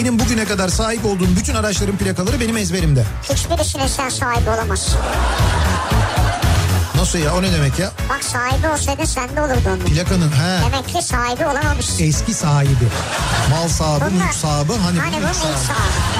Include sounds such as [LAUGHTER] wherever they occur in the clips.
Benim bugüne kadar sahip olduğum bütün araçların plakaları benim ezberimde. Hiçbirisine sen sahibi olamazsın. Nasıl ya o ne demek ya? Bak sahibi olsaydı sende olurdu onun. Plakanın he. Demek ki sahibi olamamışsın. Eski sahibi. Mal sahibi, Bunlar- mülk sahibi. Hani, Hani bu mülk sahibi.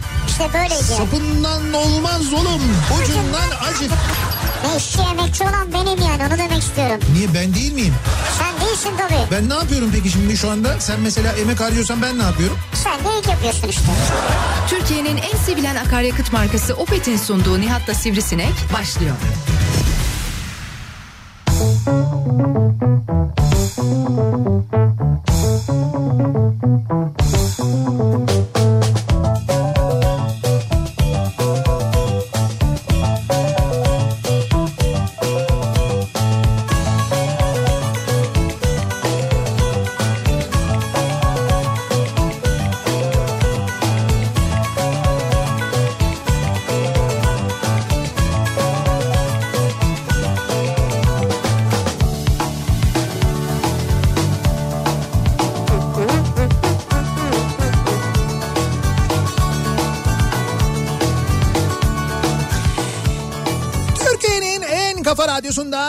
İşte böyleydi. Sapından olmaz oğlum. Ucundan acık. Ne işçi emekçi olan benim yani onu demek istiyorum. Niye ben değil miyim? Sen değilsin tabii. Ben ne yapıyorum peki şimdi şu anda? Sen mesela emek harcıyorsan ben ne yapıyorum? Sen de ilk yapıyorsun işte. Türkiye'nin en sevilen akaryakıt markası Opet'in sunduğu Nihat'la Sivrisinek başlıyor. Türkiye'nin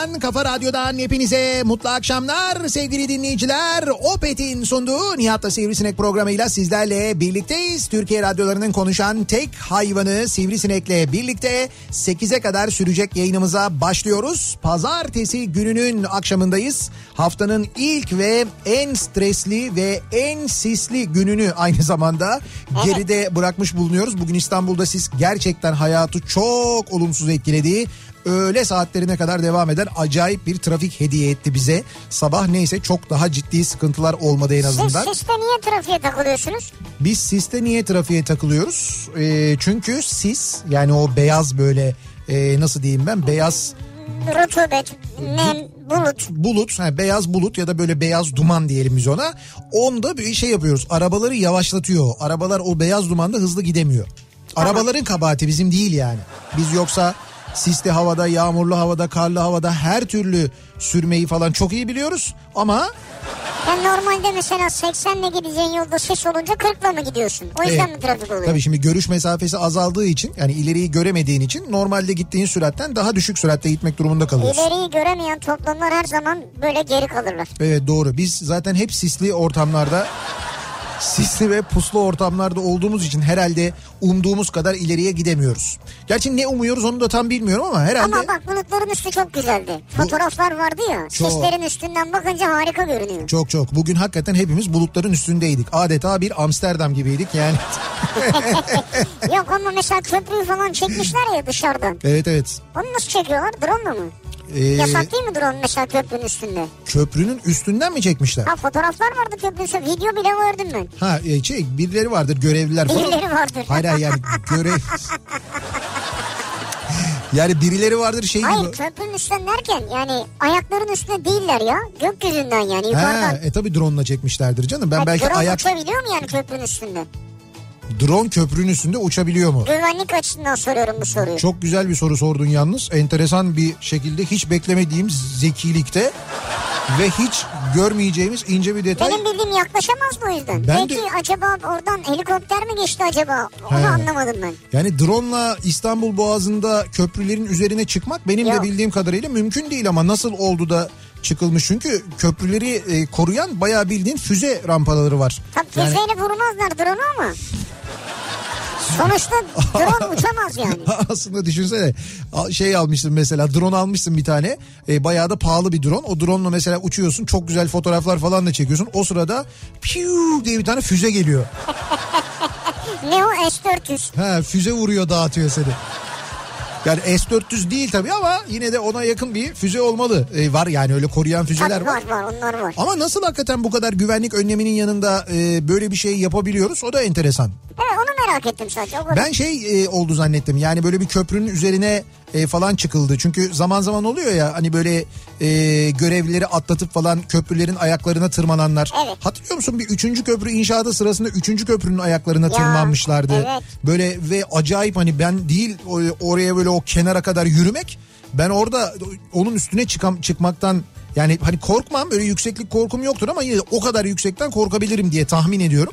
radyosundan, kafa radyodan hepinize mutlu akşamlar sevgili dinleyiciler. Opet'in sunduğu Nihat'la Sivrisinek programıyla sizlerle birlikteyiz. Türkiye radyolarının konuşan tek hayvanı Sivrisinek'le birlikte 8'e kadar sürecek yayınımıza başlıyoruz. Pazartesi gününün akşamındayız. Haftanın ilk ve en stresli ve en sisli gününü aynı zamanda geride bırakmış bulunuyoruz. Bugün İstanbul'da sis gerçekten hayatı çok olumsuz etkiledi. Öğle saatlerine kadar devam eden acayip bir trafik hediye etti bize. Sabah neyse çok daha ciddi sıkıntılar olmadı en Siz azından. siste niye trafiğe takılıyorsunuz? Biz siste niye trafiğe takılıyoruz? Ee, çünkü sis yani o beyaz böyle e, nasıl diyeyim ben beyaz Rutubet, nem, bulut. bulut, ha, beyaz bulut ya da böyle beyaz duman diyelim biz ona. Onda bir şey yapıyoruz. Arabaları yavaşlatıyor. Arabalar o beyaz dumanda hızlı gidemiyor. Arabaların kabahati bizim değil yani. Biz yoksa sisli havada, yağmurlu havada, karlı havada her türlü sürmeyi falan çok iyi biliyoruz. Ama Ben normalde mesela 80'le gideceğin yolda sis olunca 40'la mı gidiyorsun? O yüzden Evet. mi trafik oluyor? Tabii şimdi görüş mesafesi azaldığı için yani ileriyi göremediğin için normalde gittiğin süratten daha düşük süratte gitmek durumunda kalıyorsun. İleriyi göremeyen toplumlar her zaman böyle geri kalırlar. Evet doğru. Biz zaten hep sisli ortamlarda sisli ve puslu ortamlarda olduğumuz için herhalde umduğumuz kadar ileriye gidemiyoruz. Gerçi ne umuyoruz onu da tam bilmiyorum ama herhalde Ama bak bulutların üstü çok güzeldi. Fotoğraflar vardı ya. Çok. Sislerin üstünden bakınca harika görünüyor. çok çok. Bugün hakikaten hepimiz bulutların üstündeydik. Adeta bir Amsterdam gibiydik yani. [LAUGHS] Yok ama mesela köprüyü falan çekmişler ya dışarıdan. evet evet. Onu nasıl çekiyorlar? Drone mu? Ee, Yasak değil mi drone mesela köprünün üstünde? köprünün üstünden mi çekmişler? Ha fotoğraflar vardı köprünün üstünde. Video bile gördüm ben. Ha e, şey birileri vardır görevliler falan. Birileri vardır. Hayır hayır yani [LAUGHS] görev... yani birileri vardır şey gibi. Hayır köprünün üstünden derken yani ayakların üstünde değiller ya. Gökyüzünden yani yukarıdan. Ha, e tabi drone'la çekmişlerdir canım. Ben Ha, belki drone ayak uçabiliyor mu yani köprünün üstünde? Drone köprünün üstünde uçabiliyor mu? Güvenlik açısından soruyorum bu soruyu. Çok güzel bir soru sordun yalnız. Enteresan bir şekilde hiç beklemediğim zekilikte ve hiç görmeyeceğimiz ince bir detay. Benim bildiğim yaklaşamaz o yüzden? Ben Peki de- acaba oradan helikopter mi geçti acaba? Onu He. anlamadım ben. Yani drone'la İstanbul Boğazı'nda köprülerin üzerine çıkmak benim de Yok. bildiğim kadarıyla mümkün değil ama nasıl oldu da çıkılmış çünkü köprüleri e, koruyan bayağı bildiğin füze rampaları var. Tabii Yani- füzeyle vurmazlar drone'u ama. Sonuçta drone uçamaz yani. [LAUGHS] Aslında düşünsene şey almışsın mesela drone almışsın bir tane e, bayağı da pahalı bir drone o drone'la mesela uçuyorsun çok güzel fotoğraflar falan da çekiyorsun o sırada piu diye bir tane füze geliyor. Ne o S-400? Ha füze vuruyor dağıtıyor seni. Yani S-400 değil tabii ama yine de ona yakın bir füze olmalı. E, var yani öyle koruyan füzeler Tabii var. var var onlar var. Ama nasıl hakikaten bu kadar güvenlik önleminin yanında e, böyle bir şey yapabiliyoruz o da enteresan. Evet onu merak ettim sadece. O kadar. Ben şey e, oldu zannettim yani böyle bir köprünün üzerine e, falan çıkıldı. Çünkü zaman zaman oluyor ya hani böyle e, görevlileri atlatıp falan köprülerin ayaklarına tırmananlar. Evet. Hatırlıyor musun bir üçüncü köprü inşaatı sırasında üçüncü köprünün ayaklarına Ya, tırmanmışlardı. evet. Böyle ve acayip hani ben değil oraya böyle o kenara kadar yürümek ben orada onun üstüne çıkam, çıkmaktan yani hani korkmam böyle yükseklik korkum yoktur ama yine o kadar yüksekten korkabilirim diye tahmin ediyorum.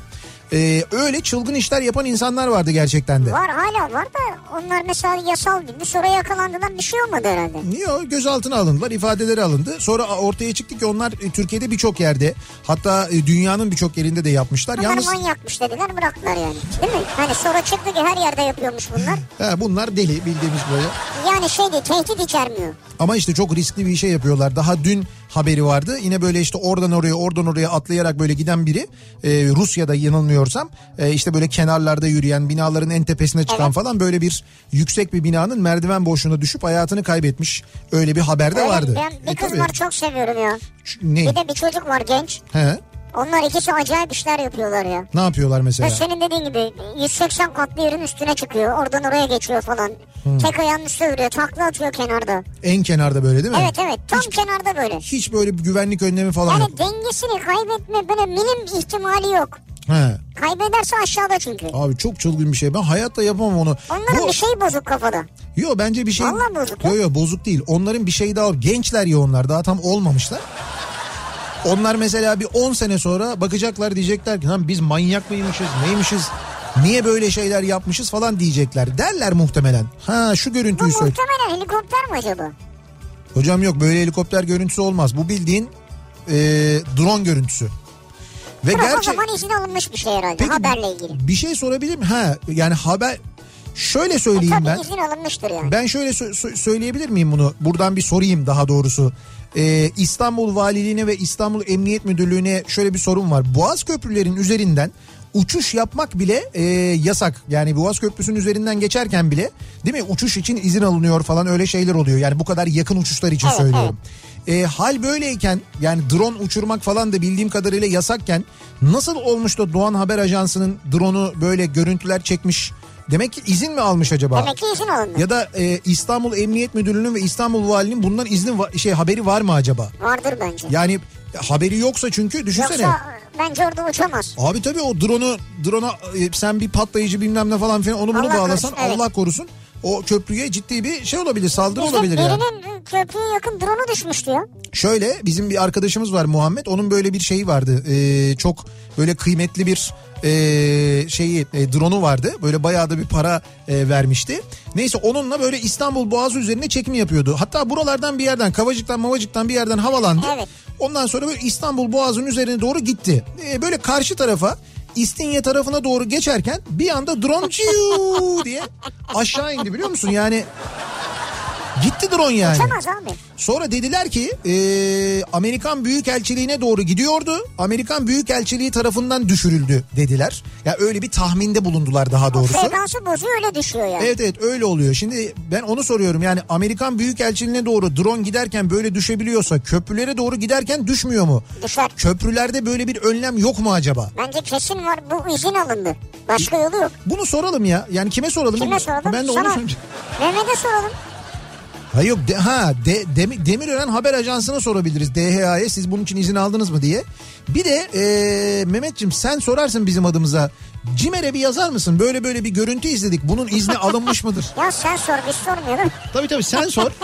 E, öyle çılgın işler yapan insanlar vardı gerçekten de. Var hala var da onlar mesela yasal değil. Sonra yakalandılar bir şey olmadı herhalde. Yok gözaltına alındılar ifadeleri alındı. Sonra ortaya çıktı ki onlar e, Türkiye'de birçok yerde hatta e, dünyanın birçok yerinde de yapmışlar. Bunlar Yalnız manyakmış dediler bıraktılar yani. Değil mi? Hani sonra çıktı ki her yerde yapıyormuş bunlar. [LAUGHS] he, bunlar deli bildiğimiz böyle. Yani şey değil tehdit içermiyor. Ama işte çok riskli bir şey yapıyorlar. Daha dün haberi vardı. Yine böyle işte oradan oraya oradan oraya atlayarak böyle giden biri e, Rusya'da yanılmıyorsam e, işte böyle kenarlarda yürüyen binaların en tepesine çıkan Evet. falan böyle bir yüksek bir binanın merdiven boşluğuna düşüp hayatını kaybetmiş. Öyle bir haber de Öyle vardı. Ben bir E, kız var çok seviyorum ya. Ne? Bir de bir çocuk var genç. He. Onlar ikisi acayip işler yapıyorlar ya. Ne yapıyorlar mesela? Ve senin dediğin gibi 180 katlı yerin üstüne çıkıyor. Oradan oraya geçiyor falan. Hmm. Tek ayağının üstüne vuruyor. Takla atıyor kenarda. En kenarda böyle değil mi? Evet evet tam kenarda böyle. Hiç böyle bir güvenlik önlemi falan yok. Yani dengesini kaybetme böyle milim ihtimali yok. He. Kaybederse aşağıda çünkü. Abi çok çılgın bir şey. Ben hayatta yapamam onu. Onların Bu- bir şey bozuk kafada. Yo bence bir şey. Vallahi bozuk Yo ya. yo bozuk değil. Onların bir şey daha gençler ya onlar daha tam olmamışlar. Onlar mesela bir 10 sene sonra bakacaklar diyecekler ki lan biz manyak mıymışız neymişiz niye böyle şeyler yapmışız falan diyecekler derler muhtemelen. Ha şu görüntüyü söyle. muhtemelen helikopter mi acaba? Hocam yok böyle helikopter görüntüsü olmaz. Bu bildiğin e, drone görüntüsü. Ve Bırak o gerçek zaman izin alınmış bir şey herhalde Peki, haberle ilgili. bir şey sorabilir miyim? Ha yani haber şöyle E, söyleyeyim tabii ben. izin alınmıştır yani. Ben şöyle sö- sö- söyleyebilir miyim bunu? Buradan bir sorayım daha doğrusu. Ee, İstanbul Valiliğine ve İstanbul Emniyet Müdürlüğü'ne şöyle bir sorun var. Boğaz köprülerin üzerinden uçuş yapmak bile e, yasak. Yani Boğaz Köprüsü'nün üzerinden geçerken bile değil mi uçuş için izin alınıyor falan öyle şeyler oluyor. Yani bu kadar yakın uçuşlar için Evet, söylüyorum. E, hal böyleyken yani drone uçurmak falan da bildiğim kadarıyla yasakken nasıl olmuş da Doğan Haber Ajansı'nın drone'u böyle görüntüler çekmiş? Demek ki izin mi almış acaba? Demek ki izin alındı. Ya da e, İstanbul Emniyet Müdürlüğü'nün ve İstanbul Valiliğinin bundan izni va- şey haberi var mı acaba? Vardır bence. Yani haberi yoksa çünkü düşünsene. Yoksa bence orada uçamaz. Abi tabii o drone'u drone'a e, sen bir patlayıcı bilmem ne falan filan onu bunu Allah bağlasan korusun, evet. Allah korusun. O köprüye ciddi bir şey olabilir saldırı İşte olabilir yani. köprüye yakın drone'u düşmüştü ya. Şöyle bizim bir arkadaşımız var Muhammed onun böyle bir şeyi vardı Ee, çok böyle kıymetli bir e, şeyi e, drone'u vardı böyle bayağı da bir para e, vermişti. Neyse onunla böyle İstanbul Boğazı üzerine çekim yapıyordu. Hatta buralardan bir yerden Kavacık'tan Mavacık'tan bir yerden havalandı. Evet. Ondan sonra böyle İstanbul Boğazı'nın üzerine doğru gitti. Ee, böyle karşı tarafa İstinye tarafına doğru geçerken bir anda drone [LAUGHS] ciu diye aşağı indi biliyor musun? Yani gitti drone yani. Uçamaz abi. Sonra dediler ki e, Amerikan Büyükelçiliğine doğru gidiyordu. Amerikan Büyükelçiliği tarafından düşürüldü dediler. Ya öyle bir tahminde bulundular daha doğrusu. Frekansı bozuyor öyle düşüyor yani. Evet evet öyle oluyor. Şimdi ben onu soruyorum yani Amerikan Büyükelçiliğine doğru drone giderken böyle düşebiliyorsa köprülere doğru giderken düşmüyor mu? Düşer. Köprülerde böyle bir önlem yok mu acaba? Bence kesin var bu izin alındı. Başka yolu yok. Bunu soralım ya. Yani kime soralım? Kime soralım? Ben de onu Sana. soracağım. Mehmet'e soralım. Ha yok de, ha de, Dem- Demirören Haber Ajansı'na sorabiliriz DHA'ya siz bunun için izin aldınız mı diye. Bir de e, Mehmetciğim sen sorarsın bizim adımıza. Cimer'e bir yazar mısın? Böyle böyle bir görüntü izledik. Bunun izni [LAUGHS] alınmış mıdır? Ya sen sor biz sormuyoruz. Tabii tabii sen sor. [LAUGHS]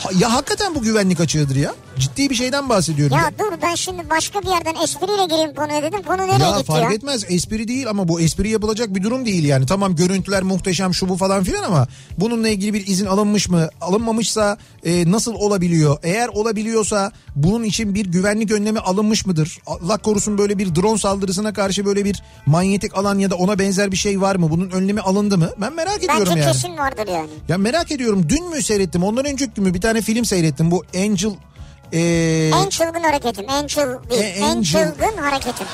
Ha- ya hakikaten bu güvenlik açığıdır ya. Ciddi bir şeyden bahsediyorum. Ya dur ben şimdi başka bir yerden espriyle gireyim konuya dedim. Konu nereye Ya gitti fark ya? etmez espri değil ama bu espri yapılacak bir durum değil yani. Tamam görüntüler muhteşem şu bu falan filan ama bununla ilgili bir izin alınmış mı? Alınmamışsa e, nasıl olabiliyor? Eğer olabiliyorsa bunun için bir güvenlik önlemi alınmış mıdır? Allah korusun böyle bir drone saldırısına karşı böyle bir manyetik alan ya da ona benzer bir şey var mı? Bunun önlemi alındı mı? Ben merak ediyorum Bence yani. kesin vardır yani. Ya merak ediyorum dün mü seyrettim ondan önceki gün mü bir tane film seyrettim bu Angel e, En çılgın hareketim. En çıl değil. E, en Angel. çılgın hareketim.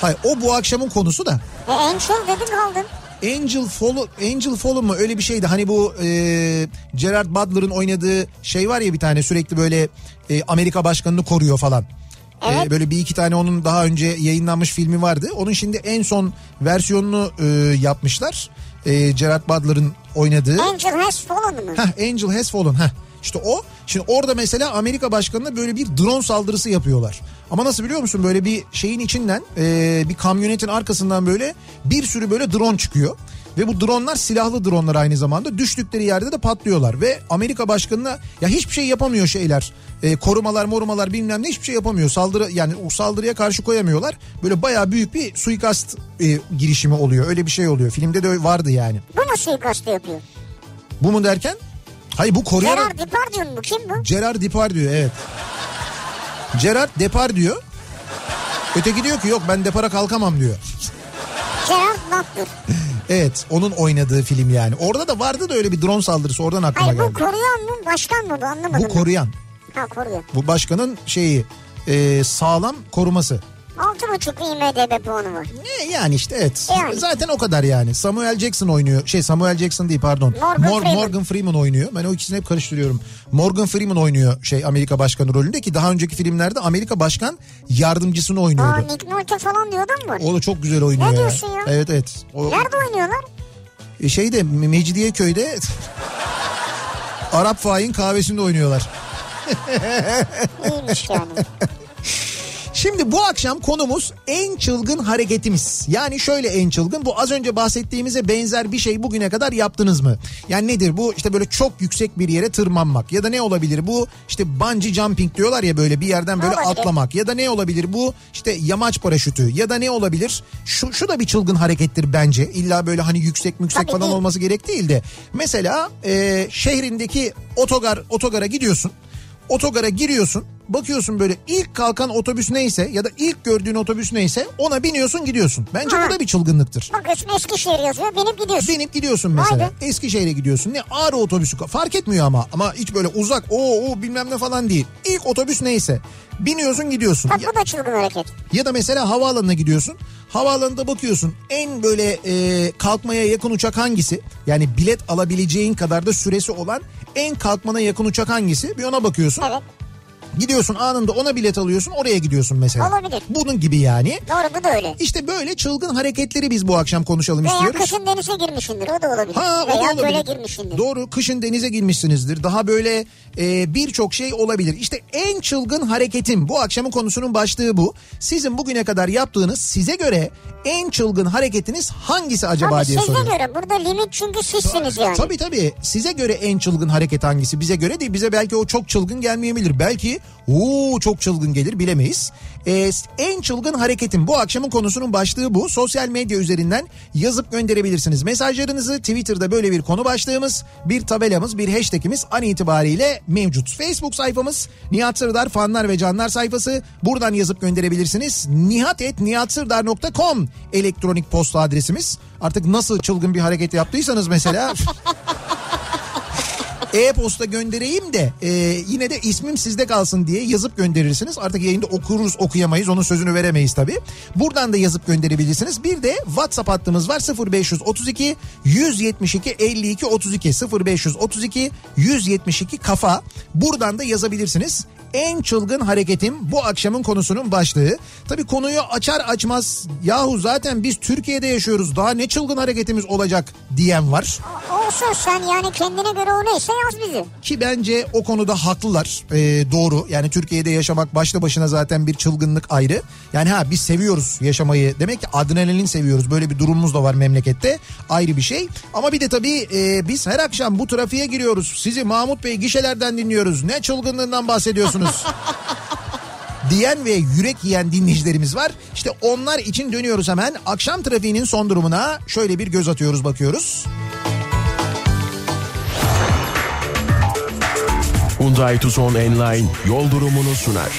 hayır o bu akşamın konusu da E, en çıl dedin kaldın. Angel Fall Angel Fall mu öyle bir şeydi hani bu e, Gerard Butler'ın oynadığı şey var ya bir tane sürekli böyle e, Amerika başkanını koruyor falan. Evet. Ee, böyle bir iki tane onun daha önce yayınlanmış filmi vardı. Onun şimdi en son versiyonunu e, yapmışlar. E, Gerard Butler'ın oynadığı. Angel Has Fallen mı? Heh, Angel Has Fallen. Heh. İşte o. Şimdi orada mesela Amerika başkanına böyle bir drone saldırısı yapıyorlar. Ama nasıl biliyor musun? Böyle bir şeyin içinden e, bir kamyonetin arkasından böyle bir sürü böyle drone çıkıyor. Ve bu dronlar silahlı dronlar aynı zamanda. Düştükleri yerde de patlıyorlar. Ve Amerika başkanına ya hiçbir şey yapamıyor şeyler. E, korumalar morumalar bilmem ne hiçbir şey yapamıyor. Saldırı yani o saldırıya karşı koyamıyorlar. Böyle bayağı büyük bir suikast e, girişimi oluyor. Öyle bir şey oluyor. Filmde de vardı yani. Bu mu suikastı yapıyor? Bu mu derken? Hayır bu koruyan... Gerard Depardieu mu? Kim bu? Gerard Depardieu evet. Gerard Depardieu. Öteki diyor ki yok ben depara kalkamam diyor. Gerard Butler. Evet onun oynadığı film yani. Orada da vardı da öyle bir drone saldırısı oradan aklıma Hayır bu geldi. koruyan mı? Başkan mı bu? Anlamadım. Bu koruyan. ben. Ha koruyor. Bu başkanın şeyi e, sağlam koruması. Altı buçuk IMDB puanı var. Ne yani işte evet. Yani. Zaten o kadar yani. Samuel Jackson oynuyor. Şey Samuel Jackson değil pardon. Morgan Freeman. Morgan Freeman oynuyor. Ben o ikisini hep karıştırıyorum. Morgan Freeman oynuyor şey Amerika Başkanı rolünde ki daha önceki filmlerde Amerika Başkan yardımcısını Aa oynuyordu. Nick Nolte falan diyor adam var. O da çok güzel oynuyor Ne ya. diyorsun ya? Evet evet. O, Nerede oynuyorlar? E, şeyde Mecidiyeköy'de [LAUGHS] Arap Fahin kahvesinde oynuyorlar. İyiymiş yani. [LAUGHS] Şimdi bu akşam konumuz en çılgın hareketimiz. Yani şöyle en çılgın bu az önce bahsettiğimize benzer bir şey bugüne kadar yaptınız mı? Yani nedir bu işte böyle çok yüksek bir yere tırmanmak ya da ne olabilir bu işte bungee jumping diyorlar ya böyle bir yerden böyle Olabilir. atlamak ya da ne olabilir bu işte yamaç paraşütü ya da ne olabilir şu, şu da bir çılgın harekettir bence illa böyle hani yüksek yüksek Tabii falan değil. olması gerek değil de mesela e, şehrindeki otogar otogara gidiyorsun otogara giriyorsun bakıyorsun böyle ilk kalkan otobüs neyse ya da ilk gördüğün otobüs neyse ona biniyorsun gidiyorsun. Bence Ha. bu da bir çılgınlıktır. Bakıyorsun Eskişehir yazıyor binip gidiyorsun. Binip gidiyorsun mesela. Vay Eskişehir'e gidiyorsun. Ne ağrı otobüsü fark etmiyor ama. Ama hiç böyle uzak o o bilmem ne falan değil. İlk otobüs neyse. Biniyorsun gidiyorsun. Bak Ya, bu da çılgın hareket. ya da mesela havaalanına gidiyorsun. Havaalanında bakıyorsun en böyle e, kalkmaya yakın uçak hangisi? Yani bilet alabileceğin kadar da süresi olan en kalkmana yakın uçak hangisi? Bir ona bakıyorsun. Evet Gidiyorsun anında ona bilet alıyorsun oraya gidiyorsun mesela. Olabilir. Bunun gibi yani. doğru bu da öyle. İşte böyle çılgın hareketleri biz bu akşam konuşalım Veya istiyoruz. kışın denize girmişsindir o da olabilir. Ha o da Veya olabilir. göle girmişsindir. Doğru kışın denize girmişsinizdir. Daha böyle e, birçok şey olabilir. İşte en çılgın hareketim bu akşamın konusunun başlığı bu. Sizin bugüne kadar yaptığınız size göre en çılgın hareketiniz hangisi acaba Tabii diye size soruyorum. göre burada limit çünkü sizsiniz yani. Tabii tabii size göre en çılgın hareket hangisi bize göre değil bize belki o çok çılgın gelmeyebilir belki ooo çok çılgın gelir bilemeyiz. Ee, en çılgın hareketim bu akşamın konusunun başlığı bu sosyal medya üzerinden yazıp gönderebilirsiniz mesajlarınızı Twitter'da böyle bir konu başlığımız bir tabelamız bir hashtagimiz an itibariyle mevcut. Facebook sayfamız Nihat Sırdar fanlar ve canlar sayfası buradan yazıp gönderebilirsiniz. nihat.nihatsırdar.com elektronik posta adresimiz. Artık nasıl çılgın bir hareket yaptıysanız mesela [LAUGHS] e-posta göndereyim de e, yine de ismim sizde kalsın diye yazıp gönderirsiniz. Artık yayında okuruz okuyamayız onun sözünü veremeyiz tabii. Buradan da yazıp gönderebilirsiniz. Bir de WhatsApp hattımız var 0532 172 52 32 0532 172 kafa. Buradan da yazabilirsiniz. En çılgın hareketim bu akşamın konusunun başlığı. Tabii konuyu açar açmaz yahu zaten biz Türkiye'de yaşıyoruz daha ne çılgın hareketimiz olacak diyen var. Olsun sen yani kendine göre o neyse yaz bizi. Ki bence o konuda haklılar. Ee, doğru. Yani Türkiye'de yaşamak başlı başına zaten bir çılgınlık ayrı. Yani ha biz seviyoruz yaşamayı. Demek ki adrenalin seviyoruz. Böyle bir durumumuz da var memlekette. Ayrı bir şey. Ama bir de tabii e, biz her akşam bu trafiğe giriyoruz. Sizi Mahmut Bey gişelerden dinliyoruz. Ne çılgınlığından bahsediyorsunuz? Diyen ve yürek yiyen dinleyicilerimiz var. İşte onlar için dönüyoruz hemen. Akşam trafiğinin son durumuna şöyle bir göz atıyoruz bakıyoruz. Hyundai Tucson Enline yol durumunu sunar.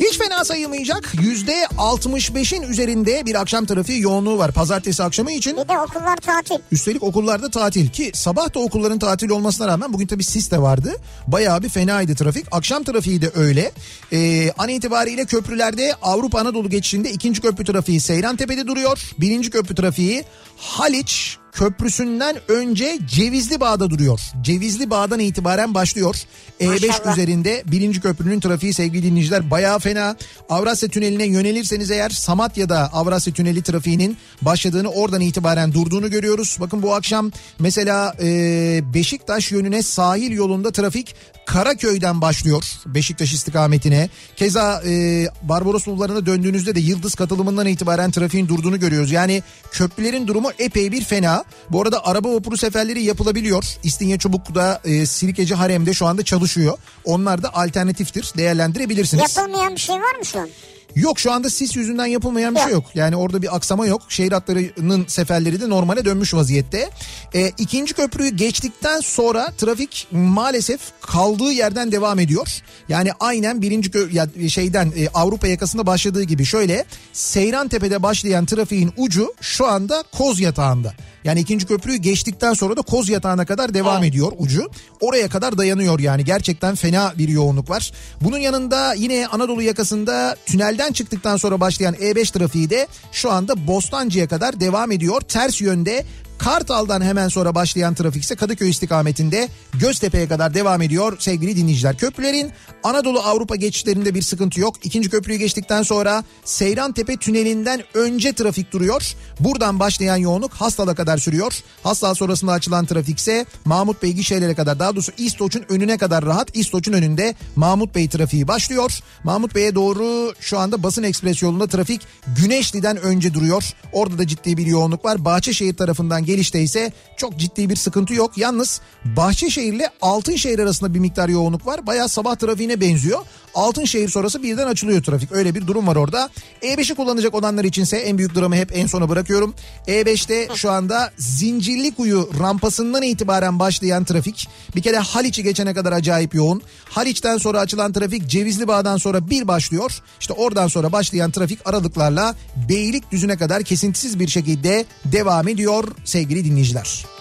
Hiç fena sayılmayacak yüzde 65'in üzerinde bir akşam trafiği yoğunluğu var pazartesi akşamı için. Bir de okullar tatil. Üstelik okullarda tatil ki sabah da okulların tatil olmasına rağmen bugün tabii sis de vardı. Bayağı bir fenaydı trafik. Akşam trafiği de öyle. Ee, an itibariyle köprülerde Avrupa Anadolu geçişinde ikinci köprü trafiği Seyrantepe'de duruyor. Birinci köprü trafiği Haliç Köprüsü'nden önce Cevizli Bağ'da duruyor. Cevizli Bağ'dan itibaren başlıyor. E5 Maşallah. üzerinde birinci köprünün trafiği sevgili dinleyiciler bayağı fena. Avrasya Tüneli'ne yönelirseniz eğer Samatya'da Avrasya Tüneli trafiğinin başladığını oradan itibaren durduğunu görüyoruz. Bakın bu akşam mesela e, Beşiktaş yönüne sahil yolunda trafik Karaköy'den başlıyor Beşiktaş istikametine. Keza e, Barbaros Bulvarı'na döndüğünüzde de Yıldız katılımından itibaren trafiğin durduğunu görüyoruz. Yani köprülerin durumu epey bir fena. Bu arada araba vapuru seferleri yapılabiliyor. İstinye Çubuk'ta e, Sirkeci Harem'de şu anda çalışıyor. Onlar da alternatiftir değerlendirebilirsiniz. Yapılmayan bir şey var mı şu an? Yok şu anda sis yüzünden yapılmayan bir şey yok. Yani orada bir aksama yok. Şehir hatlarının seferleri de normale dönmüş vaziyette. E, ikinci köprüyü geçtikten sonra trafik maalesef kaldığı yerden devam ediyor. Yani aynen birinci kö- ya, şeyden e, Avrupa yakasında başladığı gibi şöyle Seyran Tepe'de başlayan trafiğin ucu şu anda Koz Yatağı'nda. Yani ikinci köprüyü geçtikten sonra da Koz Yatağı'na kadar devam ediyor ucu. Oraya kadar dayanıyor yani gerçekten fena bir yoğunluk var. Bunun yanında yine Anadolu yakasında tünelden çıktıktan sonra başlayan E5 trafiği de şu anda Bostancı'ya kadar devam ediyor. Ters yönde Kartal'dan hemen sonra başlayan trafik ise Kadıköy istikametinde Göztepe'ye kadar devam ediyor sevgili dinleyiciler. Köprülerin Anadolu Avrupa geçişlerinde bir sıkıntı yok. İkinci köprüyü geçtikten sonra Seyrantepe tünelinden önce trafik duruyor. Buradan başlayan yoğunluk Hastal'a kadar sürüyor. Hastal sonrasında açılan trafik ise Mahmut Bey gişelere kadar daha doğrusu İstoç'un önüne kadar rahat. İstoç'un önünde Mahmut Bey trafiği başlıyor. Mahmut Bey'e doğru şu anda basın ekspres yolunda trafik Güneşli'den önce duruyor. Orada da ciddi bir yoğunluk var. Bahçeşehir tarafından gelişte ise çok ciddi bir sıkıntı yok. Yalnız Bahçeşehir ile Altınşehir arasında bir miktar yoğunluk var. Bayağı sabah trafiğine benziyor. Altınşehir sonrası birden açılıyor trafik. Öyle bir durum var orada. E5'i kullanacak olanlar içinse en büyük dramı hep en sona bırakıyorum. E5'te şu anda Zincirlikuyu rampasından itibaren başlayan trafik bir kere Haliç'i geçene kadar acayip yoğun. Haliç'ten sonra açılan trafik Cevizli Bağ'dan sonra bir başlıyor. İşte oradan sonra başlayan trafik aralıklarla Beylikdüzü'ne kadar kesintisiz bir şekilde devam ediyor sevgili dinleyiciler.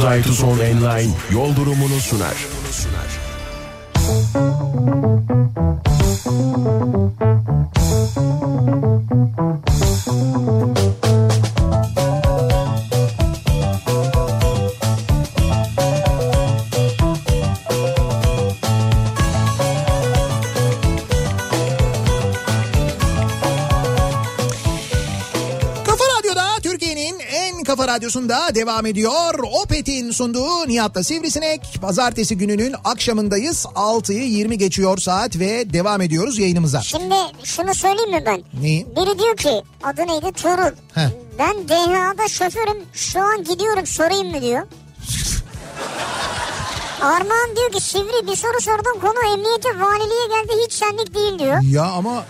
Hyundai Tucson Enline yol durumunu sunar. Kafa radyosunda devam ediyor. Opet'in sunduğu Nihat'la Sivrisinek. Pazartesi gününün akşamındayız. 6'yı 20 geçiyor saat ve devam ediyoruz yayınımıza. Şimdi şunu söyleyeyim mi ben? Neyi? Biri diyor ki adı neydi? Tuğrul. Heh. Ben DHA'da şoförüm şu an gidiyorum sorayım mı diyor. Armağan diyor ki Sivri bir soru sordum konu emniyete valiliğe geldi hiç senlik değil diyor. Ya ama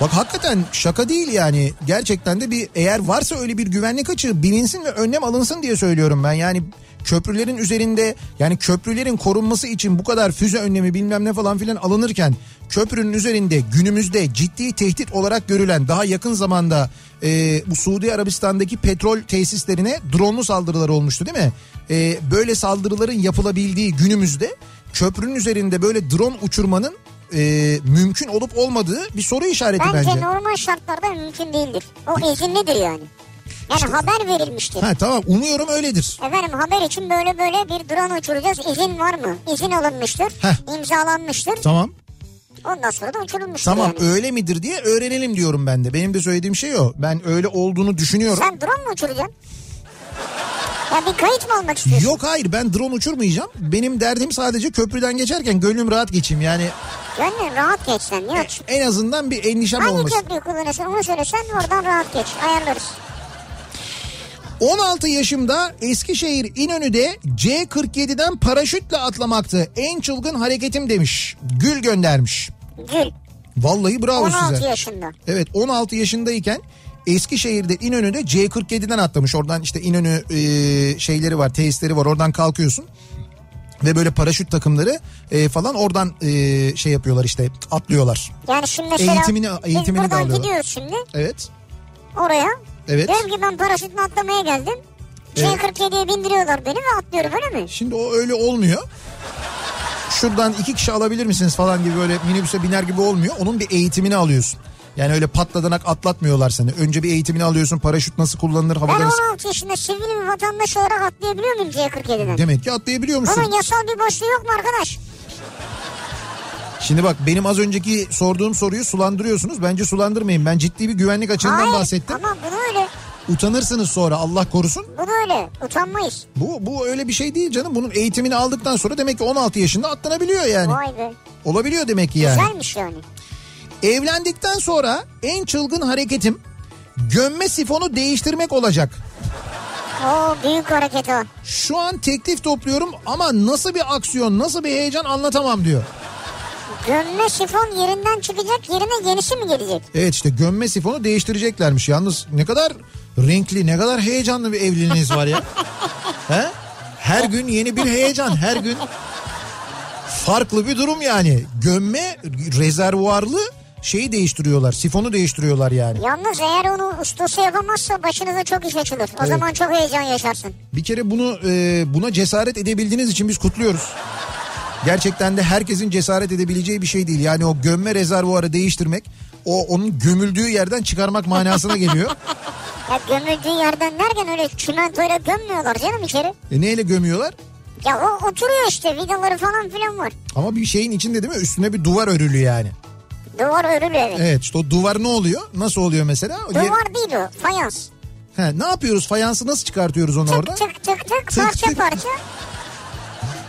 bak hakikaten şaka değil yani. Gerçekten de bir eğer varsa öyle bir güvenlik açığı bilinsin ve önlem alınsın diye söylüyorum ben. Yani köprülerin üzerinde yani köprülerin korunması için bu kadar füze önlemi bilmem ne falan filan alınırken köprünün üzerinde günümüzde ciddi tehdit olarak görülen daha yakın zamanda e, bu Suudi Arabistan'daki petrol tesislerine dronlu saldırılar olmuştu değil mi? E, böyle saldırıların yapılabildiği günümüzde köprünün üzerinde böyle drone uçurmanın e, mümkün olup olmadığı bir soru işareti Bence, bence. normal şartlarda mümkün değildir. O izinlidir yani. Yani haber verilmiştir. Ha tamam umuyorum öyledir. Efendim haber için böyle böyle bir drone uçuracağız. İzin var mı? İzin alınmıştır. Heh. imzalanmıştır. Tamam. Ondan sonra da uçurulmuştur Tamam yani. öyle midir diye öğrenelim diyorum ben de. Benim de söylediğim şey o. Ben öyle olduğunu düşünüyorum. Sen drone mu uçuracaksın? Ya bir kayıt mı almak istiyorsun? Yok hayır ben drone uçurmayacağım. Benim derdim sadece köprüden geçerken gönlüm rahat geçeyim. Yani Gönlün rahat geç sen niye uç? en azından bir endişem Hangi olmasın. köprüyü kullanırsan onu söylesen oradan rahat geç. Ayarlarız. 16 yaşımda Eskişehir İnönü'de C47'den paraşütle atlamaktı. En çılgın hareketim demiş. Gül göndermiş. Gül. Vallahi bravo 16 size. yaşında. Evet 16 yaşındayken Eskişehir'de İnönü'de C47'den atlamış. Oradan işte İnönü e, şeyleri var tesisleri var oradan kalkıyorsun. Ve böyle paraşüt takımları e, falan oradan e, şey yapıyorlar işte atlıyorlar. Yani şimdi mesela Eğitimini- eğitimini biz buradan gidiyoruz şimdi Evet. oraya. Evet. Diyorum ki ben paraşütle atlamaya geldim. C47'ye bindiriyorlar beni ve atlıyorum öyle mi? Şimdi o öyle olmuyor. şuradan iki kişi alabilir misiniz falan gibi böyle minibüse biner gibi olmuyor. Onun bir eğitimini alıyorsun. Yani öyle patladanak atlatmıyorlar seni. Önce bir eğitimini alıyorsun. Paraşüt nasıl kullanılır Ben havada nasıl... 16 yaşında sivil bir vatandaş olarak atlayabiliyor muyum C47'den? Demek ki atlayabiliyor musun? Bunun yasal bir boşluğu yok mu arkadaş? Şimdi bak benim az önceki sorduğum soruyu sulandırıyorsunuz. Bence sulandırmayın. Ben ciddi bir güvenlik açığından Hayır bahsettim. ama bunu öyle. Utanırsınız sonra Allah korusun. Bunu öyle. Utanmayız. Bu, bu öyle bir şey değil canım. Bunun eğitimini aldıktan sonra demek ki 16 yaşında atlanabiliyor yani. Vay be. Olabiliyor demek ki yani. Güzelmiş yani. Evlendikten sonra en çılgın hareketim gömme sifonu değiştirmek olacak. Oo büyük hareket o. Şu an teklif topluyorum ama nasıl bir aksiyon, nasıl bir heyecan anlatamam diyor. Gömme sifon yerinden çıkacak yerine yenisi mi gelecek? Evet işte gömme sifonu değiştireceklermiş. Yalnız ne kadar renkli, ne kadar heyecanlı bir evliliğiniz var ya. [LAUGHS] He? Her gün yeni bir heyecan, her gün farklı bir durum yani. Gömme rezervuarlı şeyi değiştiriyorlar, sifonu değiştiriyorlar yani. Yalnız eğer onu ustası yapamazsa başınıza çok iş açılır. O Evet. zaman çok heyecan yaşarsın. Bir kere bunu e, buna cesaret edebildiğiniz için biz kutluyoruz. Gerçekten de herkesin cesaret edebileceği bir şey değil. Yani o gömme rezervuarı değiştirmek o onun gömüldüğü yerden çıkarmak manasına geliyor. [LAUGHS] Ya gömüldüğü yerden derken öyle çimentoyla gömmüyorlar canım içeri. E neyle gömüyorlar? Ya o oturuyor işte vidaları falan filan var. Ama bir şeyin içinde değil mi? Üstüne bir duvar örülü yani. Duvar örülü evet. Evet işte o duvar ne oluyor? Nasıl oluyor mesela? O yer- Duvar değil o fayans. He, ne yapıyoruz? Fayansı nasıl çıkartıyoruz onu orada? Tık tık tık tık Tık parça tık. parça.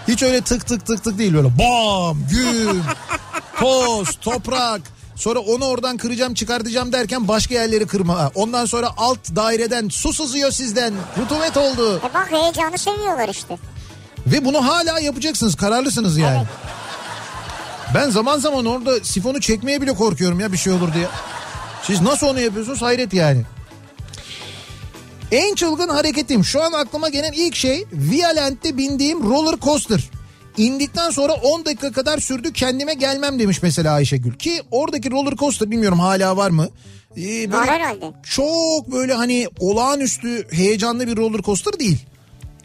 Hiç öyle tık tık tık tık değil böyle bam, güm, [LAUGHS] toz, toprak. Sonra onu oradan kıracağım çıkartacağım derken başka yerleri kırma. Ondan sonra alt daireden su sızıyor sizden. Rutubet oldu. E bak heyecanı seviyorlar işte. Ve bunu hala yapacaksınız. Kararlısınız yani. Ben zaman zaman orada sifonu çekmeye bile korkuyorum ya bir şey olur diye. Siz nasıl onu yapıyorsunuz hayret yani. En çılgın hareketim şu an aklıma gelen ilk şey Violent'te bindiğim roller coaster. İndikten sonra 10 dakika kadar sürdü kendime gelmem demiş mesela Ayşegül. Ki oradaki roller coaster bilmiyorum hala var mı? Ee, böyle Var herhalde. Çok böyle hani olağanüstü heyecanlı bir roller coaster değil.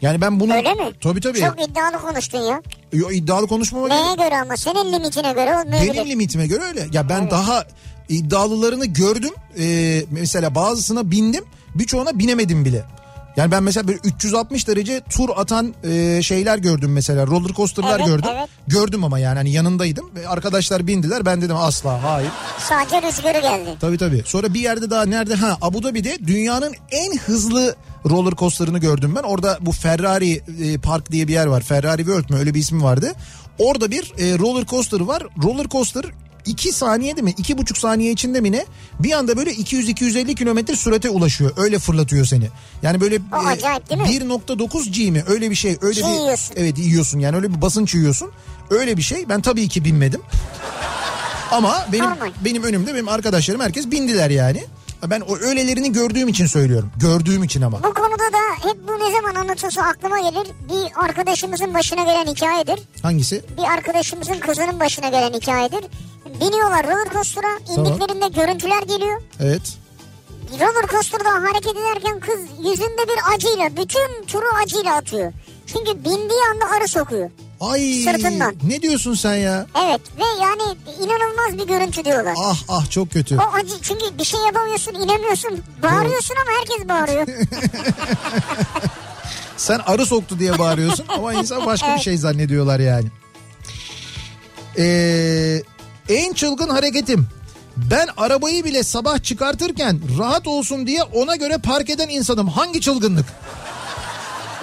Yani ben bunu... Öyle mi? Tabii tabii. Çok iddialı konuştun ya. Yo, iddialı konuşmama Neye göre ama senin limitine göre olmayabilir. benim limitime göre öyle. Ya ben daha iddialılarını gördüm. Ee, mesela bazısına bindim. Birçoğuna binemedim bile. Yani ben mesela böyle 360 derece tur atan e, şeyler gördüm mesela. Roller coaster'lar Evet, gördüm. evet. Gördüm ama yani hani yanındaydım. Ve Arkadaşlar bindiler. Ben dedim asla hayır. Sadece rüzgarı geldi. Tabii tabii. Sonra bir yerde daha nerede? Ha Abu Dhabi'de dünyanın en hızlı roller coaster'ını gördüm ben. Orada bu Ferrari e, Park diye bir yer var. Ferrari World mü öyle bir ismi vardı. Orada bir e, roller coaster var. Roller coaster 2 saniye değil mi? 2,5 saniye içinde mi ne? Bir anda böyle 200-250 kilometre sürate ulaşıyor. Öyle fırlatıyor seni. Yani böyle mi? 1.9 G mi? Öyle bir şey. Öyle Çiğ bir yiyorsun. Evet yiyorsun. Yani öyle bir basınç yiyorsun. Öyle bir şey. Ben tabii ki binmedim. Ama benim Normal. benim önümde benim arkadaşlarım herkes bindiler yani. Ben o öylelerini gördüğüm için söylüyorum. Gördüğüm için ama. Bu konuda da hep bu ne zaman anlatılsa aklıma gelir. Bir arkadaşımızın başına gelen hikayedir. Hangisi? Bir arkadaşımızın kızının başına gelen hikayedir. Biniyorlar roller coaster'a. indiklerinde görüntüler geliyor. Evet. Roller coaster'da hareket ederken kız yüzünde bir acıyla bütün turu acıyla atıyor. Çünkü bindiği anda arı sokuyor. Ay Sırtından. ne diyorsun sen ya? Evet ve yani inanılmaz bir görüntü diyorlar. Ah ah çok kötü. O acı çünkü bir şey yapamıyorsun inemiyorsun. Bağırıyorsun ama herkes bağırıyor. [LAUGHS] Sen arı soktu diye bağırıyorsun ama [LAUGHS] insan başka bir şey zannediyorlar yani. Ee, en çılgın hareketim. Ben arabayı bile sabah çıkartırken rahat olsun diye ona göre park eden insanım. Hangi çılgınlık?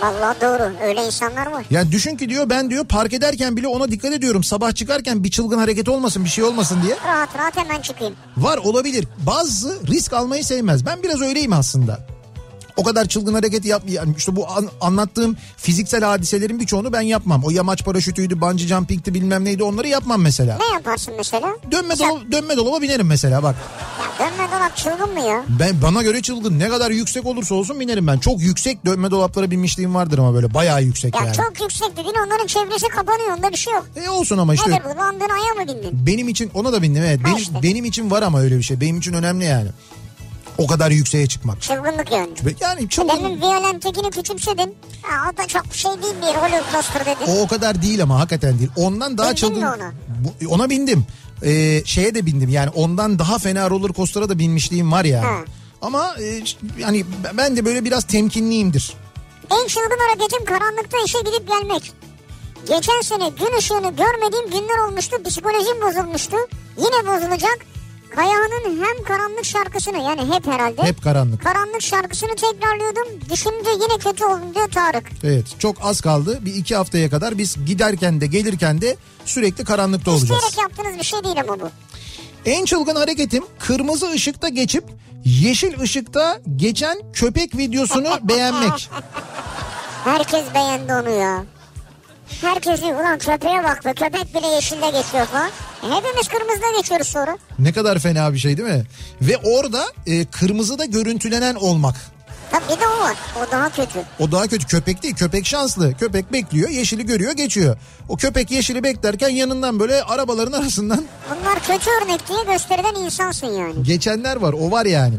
Vallahi doğru öyle insanlar var. Yani düşün ki diyor ben diyor park ederken bile ona dikkat ediyorum. Sabah çıkarken bir çılgın hareket olmasın bir şey olmasın diye. Rahat rahat hemen çıkayım. Var olabilir. Bazısı risk almayı sevmez. Ben biraz öyleyim aslında. O kadar çılgın hareket yap yani işte bu an- anlattığım fiziksel hadiselerin birçoğunu ben yapmam. O yamaç paraşütüydü, bungee jumping'ti bilmem neydi onları yapmam mesela. Ne yaparsın mesela? Dönme dolaba, dönme dolaba binerim mesela bak. Ya dönme dolap çılgın mı ya? Ben bana göre çılgın. Ne kadar yüksek olursa olsun binerim ben. Çok yüksek dönme dolaplara binmişliğim vardır ama böyle bayağı yüksek Ya yani. çok yüksek dedin onların çevresi kapanıyor onda bir şey yok. E olsun ama işte Nedir bu landın aya mı bindin? benim için ona da bindim evet. Ha Benim, işte. benim için var ama öyle bir şey. Benim için önemli yani. O kadar yükseğe çıkmak. Çılgınlık yani. Yani çılgın. Demin Violentekini küçümsedin. Ha, o da çok şey değil bir roller coaster dedin. O o kadar değil ama hakikaten değil. Ondan daha Bindin çılgın. mi ona? Bu- ona bindim. Ee, şeye de bindim yani ondan daha fena roller coaster'a da binmişliğim var yani. Ha. Ama e, yani ben de böyle biraz temkinliyimdir. En çılgın hareketim karanlıkta işe gidip gelmek. Geçen sene gün ışığını görmediğim günler olmuştu. Psikolojim bozulmuştu. Yine bozulacak. Kayahan'ın hem karanlık şarkısını yani hep herhalde. Hep karanlık. Karanlık şarkısını tekrarlıyordum. Düşünce yine kötü oldum diyor Tarık. Evet çok az kaldı. Bir iki haftaya kadar biz giderken de gelirken de sürekli karanlıkta olacağız. İsteyerek yaptığınız bir şey değil ama bu. En çılgın hareketim kırmızı ışıkta geçip yeşil ışıkta geçen köpek videosunu [LAUGHS] beğenmek. Herkes beğendi onu ya. Herkes ulan köpeğe bak be köpek bile yeşilde geçiyor falan. E, hepimiz kırmızıda geçiyoruz sonra. Ne kadar fena bir şey değil mi? Ve orada e, kırmızıda görüntülenen olmak. Tabii bir de o var. O daha kötü. O daha kötü köpek değil köpek şanslı. Köpek bekliyor yeşili görüyor geçiyor. O köpek yeşili beklerken yanından böyle arabaların [LAUGHS] arasından Bunlar kötü örnek diye gösterilen insansın yani. geçenler var o var yani.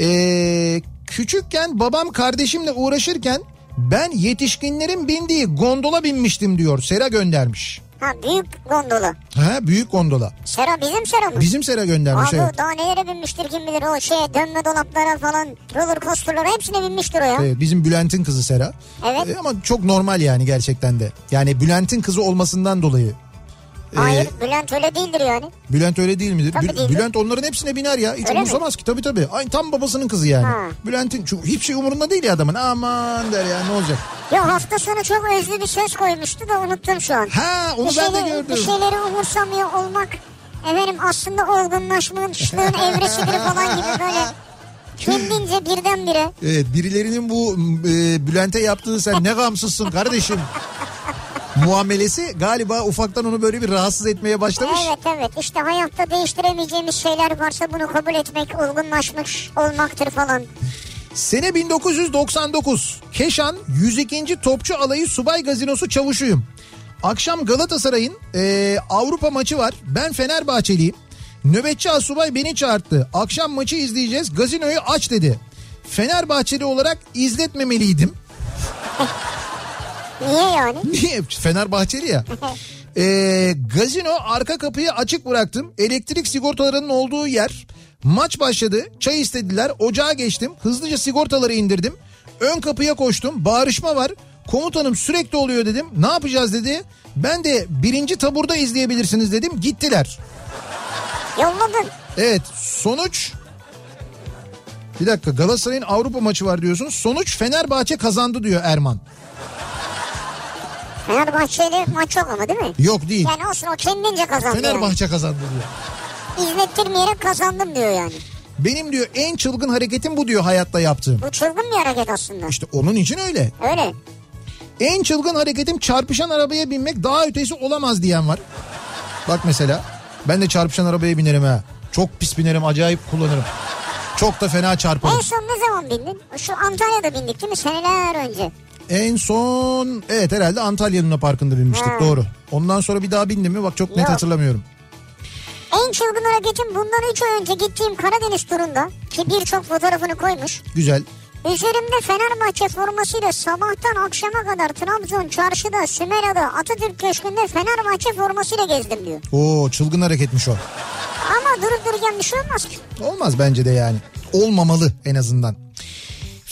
Ee, küçükken babam kardeşimle uğraşırken ben yetişkinlerin bindiği gondola binmiştim diyor. Sera göndermiş. Ha büyük gondola. Ha büyük gondola. Sera bizim Sera mı? Bizim Sera göndermiş Abi evet. daha nelere binmiştir kim bilir o şeye dönme dolaplara falan roller coasterlara hepsine binmiştir o ya. Evet, bizim Bülent'in kızı Sera. Evet. Ee, ama çok normal yani gerçekten de. Yani Bülent'in kızı olmasından dolayı. Ee, Hayır Bülent öyle değildir yani. Bülent öyle değil midir? Tabii Bül- değildir. Bülent onların hepsine biner ya. Hiç Öyle mi? umursamaz ki tabii tabii. Aynı tam babasının kızı yani. Ha. Bülent'in hiçbir şey umurunda değil ya adamın. Aman der ya ne olacak. Ya hafta sonu çok özlü bir söz koymuştu da unuttum şu an. Ha onu bir, ben de şeyleri- gördüm. bir şeyleri umursamıyor olmak efendim aslında olgunlaşmanın [LAUGHS] evresidir falan gibi böyle kendince birdenbire. Evet birilerinin bu e, Bülent'e yaptığı sen ne gamsızsın kardeşim. [LAUGHS] muamelesi galiba ufaktan onu böyle bir rahatsız etmeye başlamış. Evet evet işte hayatta değiştiremeyeceğimiz şeyler varsa bunu kabul etmek olgunlaşmış olmaktır falan. Sene 1999. Keşan 102. Topçu Alayı Subay Gazinosu çavuşuyum. Akşam Galatasaray'ın e, Avrupa maçı var. Ben Fenerbahçeliyim. Nöbetçi asubay beni çağırdı. Akşam maçı izleyeceğiz. Gazinoyu aç dedi. Fenerbahçeli olarak izletmemeliydim. [LAUGHS] Niye yani? [LAUGHS] Niye? Fenerbahçeli ya. [LAUGHS] Ee, gazino arka kapıyı açık bıraktım. Elektrik sigortalarının olduğu yer. Maç başladı. Çay istediler. Ocağa geçtim. Hızlıca sigortaları indirdim. Ön kapıya koştum. Bağırışma var. Komutanım sürekli oluyor dedim. Ne yapacağız dedi. Ben de birinci taburda izleyebilirsiniz dedim. Gittiler. Yolladın. Evet sonuç... Bir dakika Galatasaray'ın Avrupa maçı var diyorsun. Sonuç Fenerbahçe kazandı diyor Erman. Fenerbahçe'yle maç yok ama değil mi? Yok değil. Yani olsun o kendince kazandı Fenerbahçe kazandı diyor. yani. İzlettirmeyerek kazandım diyor yani. Benim diyor en çılgın hareketim bu diyor hayatta yaptığım. Bu çılgın bir hareket aslında. İşte onun için öyle. Öyle. En çılgın hareketim çarpışan arabaya binmek daha ötesi olamaz diyen var. Bak mesela ben de çarpışan arabaya binerim ha. Çok pis binerim acayip kullanırım. Çok da fena En çarparım. son ne zaman bindin? Şu Antalya'da bindik değil mi? Seneler önce. En son evet herhalde Antalya Luna Parkı'nda binmiştik Ha. doğru. Ondan sonra bir daha bindim mi bak çok net Yok. hatırlamıyorum. En çılgın hareketim bundan 3 ay önce gittiğim Karadeniz turunda ki birçok fotoğrafını koymuş. Güzel. Üzerimde Fenerbahçe formasıyla sabahtan akşama kadar Trabzon çarşıda, Sümera'da, Atatürk Köşkü'nde Fenerbahçe formasıyla gezdim diyor. Oo çılgın hareketmiş o. Ama durup dururken bir şey olmaz ki. Olmaz bence de yani. Olmamalı en azından.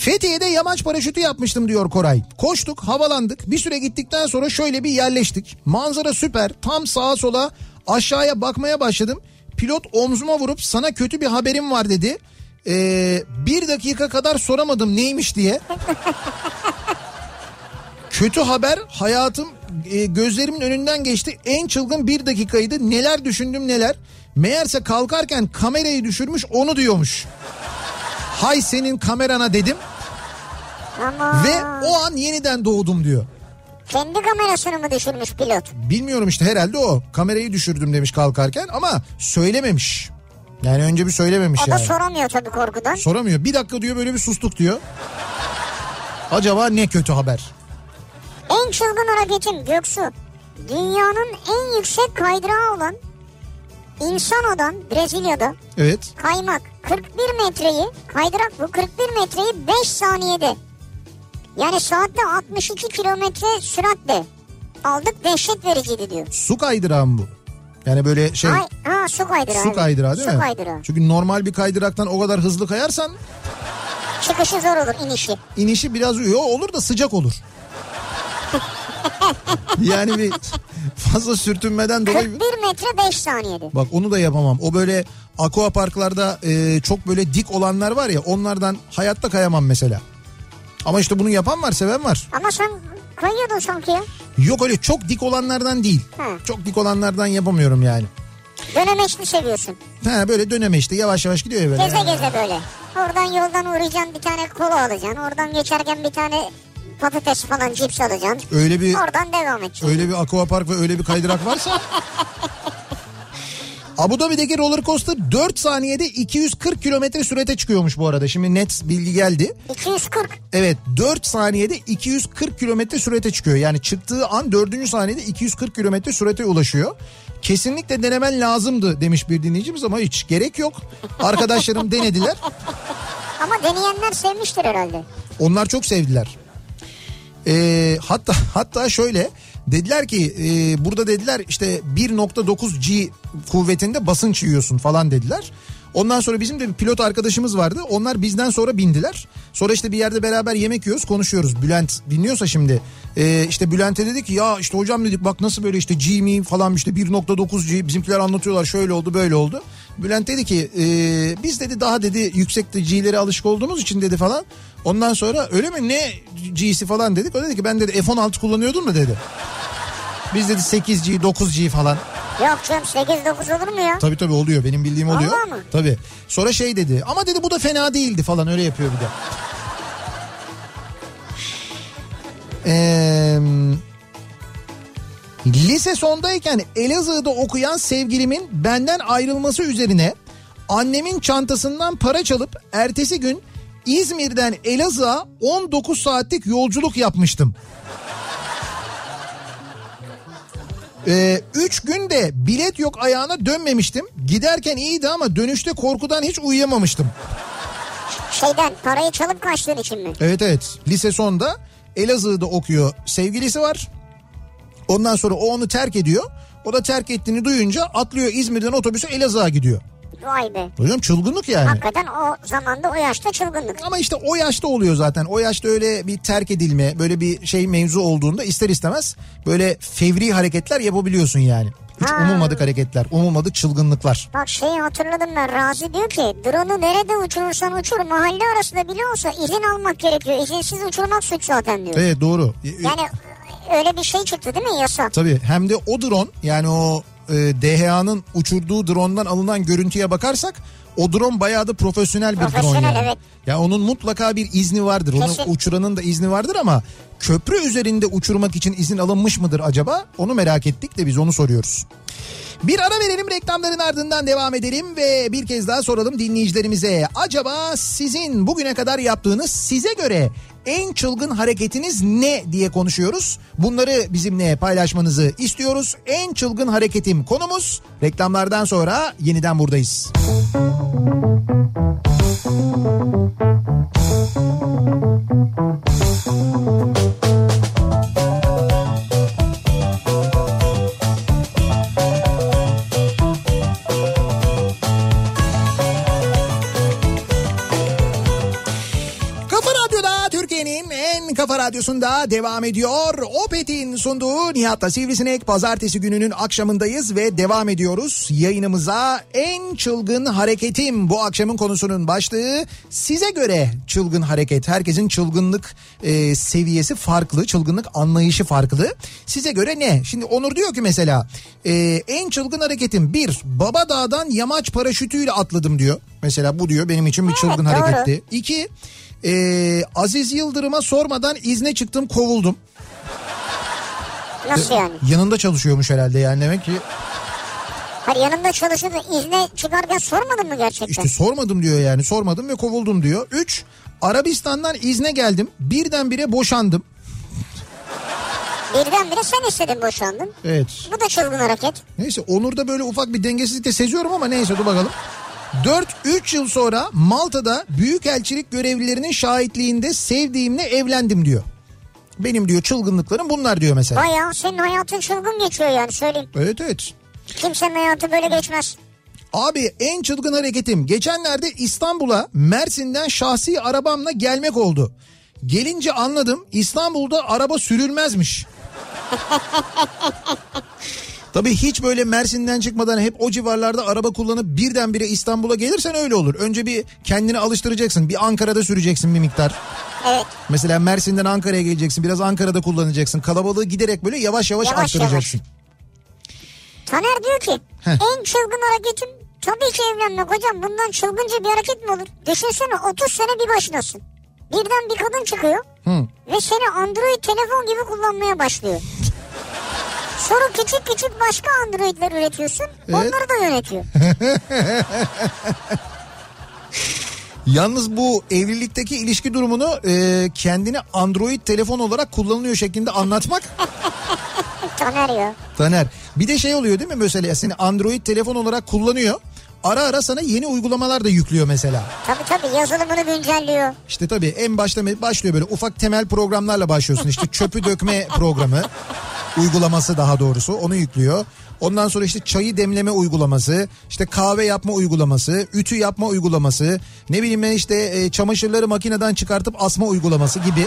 Fethiye'de yamaç paraşütü yapmıştım diyor Koray. Koştuk, havalandık. Bir süre gittikten sonra şöyle bir yerleştik. Manzara süper. Tam sağa sola aşağıya bakmaya başladım. Pilot omzuma vurup sana kötü bir haberim var dedi. Ee, bir dakika kadar soramadım neymiş diye. Kötü haber hayatım e, gözlerimin önünden geçti. En çılgın bir dakikaydı. Neler düşündüm neler. Meğerse kalkarken kamerayı düşürmüş onu diyormuş. Hay senin kamerana dedim Ama ve o an yeniden doğdum diyor. kendi kamerasını mı düşürmüş pilot? Bilmiyorum işte herhalde o. Kamerayı düşürdüm demiş kalkarken ama söylememiş. Yani önce bir söylememiş O da yani. soramıyor tabii korkudan. Soramıyor. Bir dakika diyor böyle bir sustuk diyor. Acaba ne kötü haber? En çılgın hareketim Göksu. Dünyanın en yüksek kaydırağı olan insanodan Brezilya'da Evet. kaymak 41 metreyi kaydırak bu 41 metreyi 5 saniyede yani saatte 62 kilometre süratle aldık dehşet vericiydi diyor. Su kaydırağı mı bu? Yani böyle şey Ay, ha su kaydırağı. su kaydırağı değil su mi? kaydırağı. Çünkü normal bir kaydıraktan o kadar hızlı kayarsan Çıkışı zor olur inişi. inişi biraz yo olur da sıcak olur. [LAUGHS] yani bir fazla sürtünmeden dolayı 41 metre 5 saniyede. bak onu da yapamam. O böyle aqua parklarda e, çok böyle dik olanlar var ya onlardan hayatta kayamam mesela. Ama işte bunu yapan var seven var. Ama sen kayıyordun sanki ya. Yok öyle çok dik olanlardan değil. Hı. Çok dik olanlardan yapamıyorum yani. Dönemeçli seviyorsun. Ha böyle döneme işte yavaş yavaş gidiyor ya böyle. Geze geze böyle. Oradan yoldan uğrayacaksın bir tane kola alacaksın. Oradan geçerken bir tane patates falan cips alacaksın. Öyle bir Oradan devam edeceksin. öyle bir aquapark ve öyle bir kaydırak varsa [LAUGHS] Abu Dhabi'deki roller coaster 4 saniyede 240 kilometre sürete çıkıyormuş bu arada. Şimdi net bilgi geldi. 240. Evet 4 saniyede 240 kilometre sürete çıkıyor. Yani çıktığı an 4. saniyede 240 kilometre sürete ulaşıyor. Kesinlikle denemen lazımdı demiş bir dinleyicimiz ama hiç gerek yok. Arkadaşlarım denediler. [LAUGHS] Ama deneyenler sevmiştir herhalde. Onlar çok sevdiler. Ee, hatta hatta şöyle dediler ki e, burada dediler işte 1.9 G kuvvetinde basınç yiyorsun falan dediler. Ondan sonra bizim de bir pilot arkadaşımız vardı. Onlar bizden sonra bindiler. Sonra işte bir yerde beraber yemek yiyoruz konuşuyoruz. Bülent dinliyorsa şimdi e, işte Bülent'e dedik ya işte hocam dedik bak nasıl böyle işte G mi falan işte 1.9 G bizimkiler anlatıyorlar şöyle oldu böyle oldu. Bülent dedi ki e, biz dedi daha dedi yüksek G'lere alışık olduğumuz için dedi falan. Ondan sonra öyle mi ne G'si falan dedik. O dedi ki ben dedi F-16 kullanıyordum da dedi. Biz dedi 8G 9G falan. Yok canım 8-9 olur mu ya? Tabii tabii oluyor benim bildiğim oluyor. Vallahi mı? Tabii. Sonra şey dedi ama dedi bu da fena değildi falan öyle yapıyor bir de. Ee, lise sondayken Elazığ'da okuyan sevgilimin benden ayrılması üzerine annemin çantasından para çalıp ertesi gün İzmir'den Elazığ'a 19 saatlik yolculuk yapmıştım. Ee, üç günde bilet yok ayağına dönmemiştim. Giderken iyiydi ama dönüşte korkudan hiç uyuyamamıştım. Şeyden parayı çalıp kaçtığın için mi? Evet evet lise sonda Elazığ'da okuyor sevgilisi var. Ondan sonra o onu terk ediyor. O da terk ettiğini duyunca atlıyor İzmir'den otobüse Elazığ'a gidiyor. Vay be. Hocam çılgınlık yani. Hakikaten o zamanda o yaşta çılgınlık. Ama işte o yaşta oluyor zaten. O yaşta öyle bir terk edilme, böyle bir şey mevzu olduğunda ister istemez böyle fevri hareketler yapabiliyorsun yani. Hiç Ha. umulmadık hareketler, umulmadık çılgınlıklar. Bak şeyi hatırladım ben Razi diyor ki drone'u nerede uçurursan uçur mahalle arasında bile olsa izin almak gerekiyor. İzinsiz uçurmak suç zaten diyor. Evet doğru. Yani öyle bir şey çıktı değil mi yasa? Tabii hem de o drone yani o e, DHA'nın uçurduğu drone'dan alınan görüntüye bakarsak o drone bayağı da profesyonel bir drone Profesyonel, yani. evet. Ya onun mutlaka bir izni vardır. Onun Kesin. uçuranın da izni vardır ama köprü üzerinde uçurmak için izin alınmış mıdır acaba? Onu merak ettik de biz onu soruyoruz. Bir ara verelim reklamların ardından devam edelim ve bir kez daha soralım dinleyicilerimize. Acaba sizin bugüne kadar yaptığınız size göre en çılgın hareketiniz ne diye konuşuyoruz. Bunları bizimle paylaşmanızı istiyoruz. En çılgın hareketim konumuz. Reklamlardan sonra yeniden buradayız. Kafa radyosunda devam ediyor. Opet'in sunduğu Nihat'la Sivrisinek pazartesi gününün akşamındayız ve devam ediyoruz. Yayınımıza en çılgın hareketim bu akşamın konusunun başlığı. Size göre çılgın hareket. Herkesin çılgınlık e, seviyesi farklı, çılgınlık anlayışı farklı. Size göre ne? Şimdi Onur diyor ki mesela e, en çılgın hareketim bir Baba Dağ'dan yamaç paraşütüyle atladım diyor. Mesela bu diyor benim için bir çılgın doğru. hareketti. İki ee, Aziz Yıldırım'a sormadan izne çıktım kovuldum. Nasıl yani? Yanında çalışıyormuş herhalde yani demek ki Hayır yanımda çalışırdı izne çıkarken sormadın mı gerçekten? işte sormadım diyor yani sormadım ve kovuldum diyor. Üç Arabistan'dan izne geldim birdenbire boşandım. Birdenbire sen istedin boşandın. Evet. Bu da çılgın hareket. Neyse Onur'da böyle ufak bir dengesizlik de seziyorum ama neyse dur bakalım. 4-3 yıl sonra Malta'da büyükelçilik görevlilerinin şahitliğinde sevdiğimle evlendim diyor. Benim diyor çılgınlıklarım bunlar diyor mesela. Bayağı senin hayatın çılgın geçiyor yani söyleyeyim. Evet evet. Kimsenin hayatı böyle geçmez. Abi en çılgın hareketim geçenlerde İstanbul'a Mersin'den şahsi arabamla gelmek oldu. Gelince anladım İstanbul'da araba sürülmezmiş. [LAUGHS] Tabii hiç böyle Mersin'den çıkmadan hep o civarlarda araba kullanıp birdenbire İstanbul'a gelirsen öyle olur. Önce bir kendini alıştıracaksın. Bir Ankara'da süreceksin bir miktar. Evet. Mesela Mersin'den Ankara'ya geleceksin. Biraz Ankara'da kullanacaksın. Kalabalığı giderek böyle yavaş yavaş, Yavaş arttıracaksın. Taner diyor ki Heh. en çılgın hareketim tabii ki evlenmek hocam. Bundan çılgınca bir hareket mi olur? Düşünsene 30 sene bir başınasın. Birden bir kadın çıkıyor Hı. ve seni Android telefon gibi kullanmaya başlıyor. Sonra küçük küçük başka Android'ler üretiyorsun. Onları da yönetiyor. [LAUGHS] Yalnız bu evlilikteki ilişki durumunu e, kendini Android telefon olarak kullanılıyor şeklinde anlatmak [LAUGHS] Taner ya. Taner. Bir de şey oluyor değil mi mesela seni Android telefon olarak kullanıyor. Ara ara sana yeni uygulamalar da yüklüyor mesela. Tabii tabii yazılımını güncelliyor. İşte tabii en başta başlıyor böyle ufak temel programlarla başlıyorsun. İşte çöpü dökme [LAUGHS] programı uygulaması daha doğrusu onu yüklüyor. Ondan sonra işte çayı demleme uygulaması, işte kahve yapma uygulaması, ütü yapma uygulaması, ne bileyim ben işte e, çamaşırları makineden çıkartıp asma uygulaması gibi.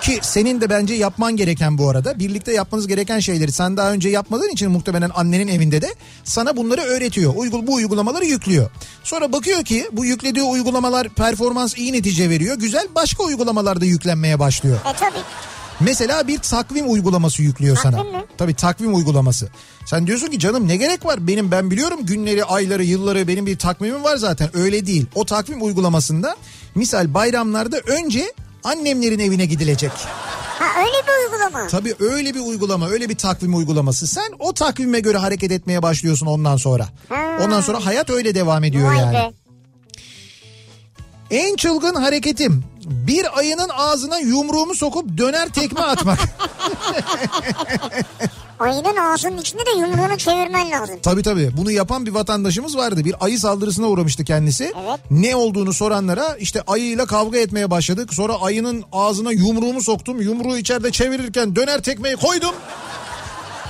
Ki senin de bence yapman gereken bu arada. Birlikte yapmanız gereken şeyleri sen daha önce yapmadığın için muhtemelen annenin evinde de sana bunları öğretiyor. Uygul bu uygulamaları yüklüyor. Sonra bakıyor ki bu yüklediği uygulamalar performans iyi netice veriyor. Güzel başka uygulamalar da yüklenmeye başlıyor. E tabii. Mesela bir takvim uygulaması yüklüyor sana. Takvim mi? Tabii takvim uygulaması. Sen diyorsun ki canım ne gerek var? Benim ben biliyorum günleri, ayları, yılları benim bir takvimim var zaten. Öyle değil. O takvim uygulamasında misal bayramlarda önce annemlerin evine gidilecek. Ha öyle bir uygulama. Tabii öyle bir uygulama, öyle bir takvim uygulaması. Sen o takvime göre hareket etmeye başlıyorsun ondan sonra. Ha. Ondan sonra hayat öyle devam ediyor Vay yani. be. En çılgın hareketim bir ayının ağzına yumruğumu sokup döner tekme atmak. [LAUGHS] Ayının ağzının içinde de yumruğunu çevirmen lazım. tabii tabii bunu yapan bir vatandaşımız vardı. Bir ayı saldırısına uğramıştı kendisi. Evet. Ne olduğunu soranlara işte ayıyla kavga etmeye başladık. Sonra ayının ağzına yumruğumu soktum. Yumruğu içeride çevirirken döner tekmeyi koydum.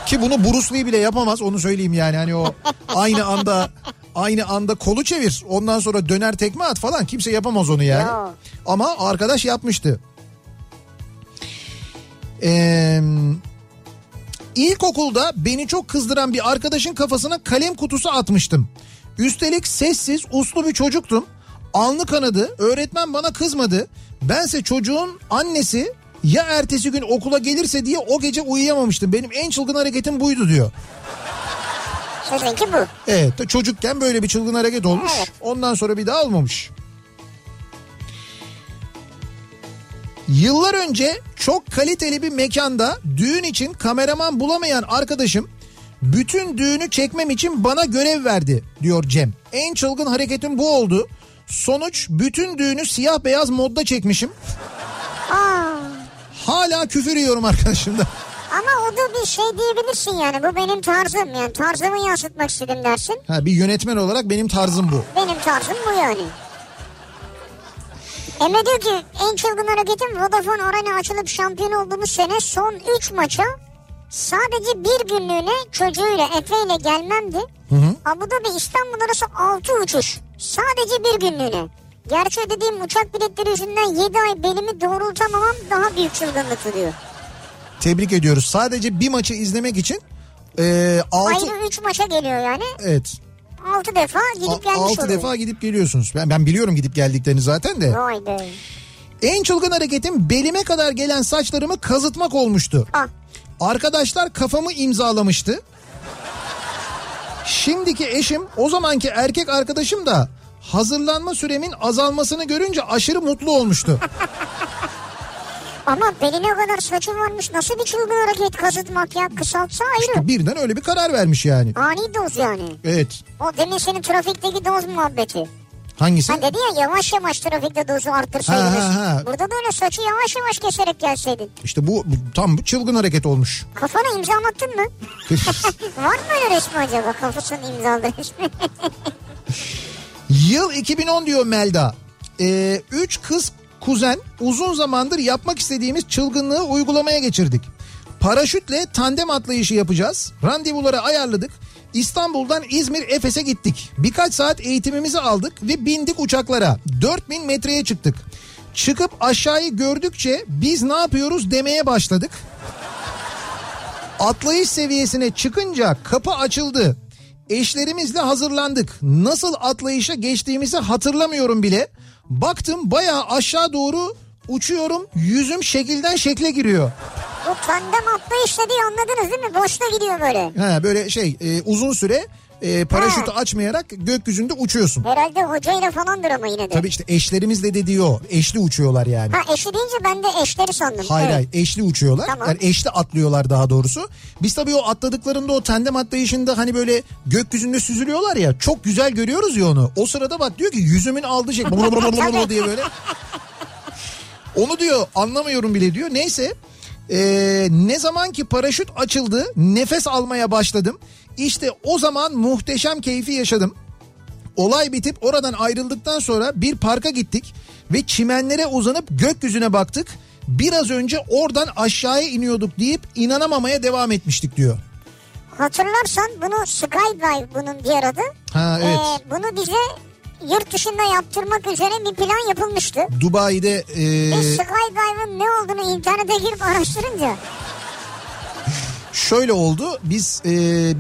Ki bunu Bruce bile yapamaz onu söyleyeyim yani. Hani o [LAUGHS] aynı anda aynı anda kolu çevir. Ondan sonra döner tekme at falan. Kimse yapamaz onu yani. Yok. Ama arkadaş yapmıştı. Eee... İlkokulda beni çok kızdıran bir arkadaşın kafasına kalem kutusu atmıştım. Üstelik sessiz, uslu bir çocuktum. Alnı kanadı, öğretmen bana kızmadı. Bense çocuğun annesi ya ertesi gün okula gelirse diye o gece uyuyamamıştım. Benim en çılgın hareketim buydu diyor. Sizinki bu. Evet çocukken böyle bir çılgın hareket olmuş. Evet. Ondan sonra bir daha olmamış. Yıllar önce çok kaliteli bir mekanda düğün için kameraman bulamayan arkadaşım bütün düğünü çekmem için bana görev verdi diyor Cem. En çılgın hareketim bu oldu. Sonuç bütün düğünü siyah beyaz modda çekmişim. Aa, Hala küfür yiyorum arkadaşımda. ama o da bir şey diyebilirsin yani. Bu benim tarzım yani. Tarzımı yansıtmak istedim dersin. Ha, bir yönetmen olarak benim tarzım bu. Benim tarzım bu yani. Emre diyor ki en çılgın hareketim Vodafone Arena açılıp şampiyon olduğumuz sene son 3 maça sadece bir günlüğüne çocuğuyla Efe ile gelmemdi. Abu Dhabi İstanbul arası 6 uçuş. Sadece bir günlüğüne. Gerçi ödediğim uçak biletleri yüzünden 7 ay belimi doğrultamamam daha büyük çılgınlıktı diyor. Tebrik ediyoruz. Sadece bir maçı izlemek için e, 6 Ayrı 3 maça geliyor yani. evet 6 defa gidip gelmiş 6 oluyor. defa gidip geliyorsunuz. Ben ben biliyorum gidip geldiklerini zaten de. Vay be. En çılgın hareketim belime kadar gelen saçlarımı kazıtmak olmuştu. Ah. Arkadaşlar kafamı imzalamıştı. Şimdiki eşim o zamanki erkek arkadaşım da hazırlanma süremin azalmasını görünce aşırı mutlu olmuştu. [LAUGHS] Ama beline kadar saçı varmış. Nasıl bir çılgın hareket kazıtmak ya? Kısaltsa ayrı. Birden öyle bir karar vermiş yani. Ani doz yani. Evet. O demin senin trafikteki doz muhabbeti. Hangisi? Ha dedi ya yavaş yavaş trafikte dozu arttırsaydınız. Ha, ha, ha. Burada da öyle saçı yavaş yavaş keserek gelseydin. İşte bu, bu tam bu çılgın hareket olmuş. Kafana imzalattın mı? [LAUGHS] Var mı öyle resmi acaba kafasının imzaladığı resmi? Yıl 2010 diyor Melda. Ee, üç kız kuzen uzun zamandır yapmak istediğimiz çılgınlığı uygulamaya geçirdik. Paraşütle tandem atlayışı yapacağız. Randevuları ayarladık. İstanbul'dan İzmir Efes'e gittik. Birkaç saat eğitimimizi aldık ve bindik uçaklara. 4000 metreye çıktık. Çıkıp aşağıyı gördükçe biz ne yapıyoruz demeye başladık. Atlayış seviyesine çıkınca kapı açıldı. Eşlerimizle hazırlandık. Nasıl atlayışa geçtiğimizi hatırlamıyorum bile. Baktım bayağı aşağı doğru uçuyorum. Yüzüm şekilden şekle giriyor. Bu tandem atlayış dediği anladınız değil mi? Boşta gidiyor böyle. Ha böyle şey e, uzun süre e, paraşütü açmayarak gökyüzünde uçuyorsun. Herhalde hocayla falandır ama yine de. Tabii işte eşlerimizle de diyor. Eşli uçuyorlar yani. Ha eşi deyince ben de eşleri sandım. Hayır Evet. hayır eşli uçuyorlar. Tamam. Yani eşli atlıyorlar daha doğrusu. Biz tabii o atladıklarında o tandem atlayışında hani böyle gökyüzünde süzülüyorlar ya çok güzel görüyoruz ya onu. O sırada bak diyor ki yüzümün aldığı şey diye böyle. [LAUGHS] Onu diyor anlamıyorum bile diyor. Neyse ee, ne zaman ki paraşüt açıldı nefes almaya başladım. İşte o zaman muhteşem keyfi yaşadım. Olay bitip oradan ayrıldıktan sonra bir parka gittik ve çimenlere uzanıp gökyüzüne baktık. Biraz önce oradan aşağıya iniyorduk deyip inanamamaya devam etmiştik diyor. Hatırlarsan bunu Skydive bunun diğer adı. Ha evet. Ee, bunu bize yurt dışında yaptırmak üzere bir plan yapılmıştı. Dubai'de e, Biz Skydive'ın ne olduğunu internete girip araştırınca şöyle oldu. Biz e,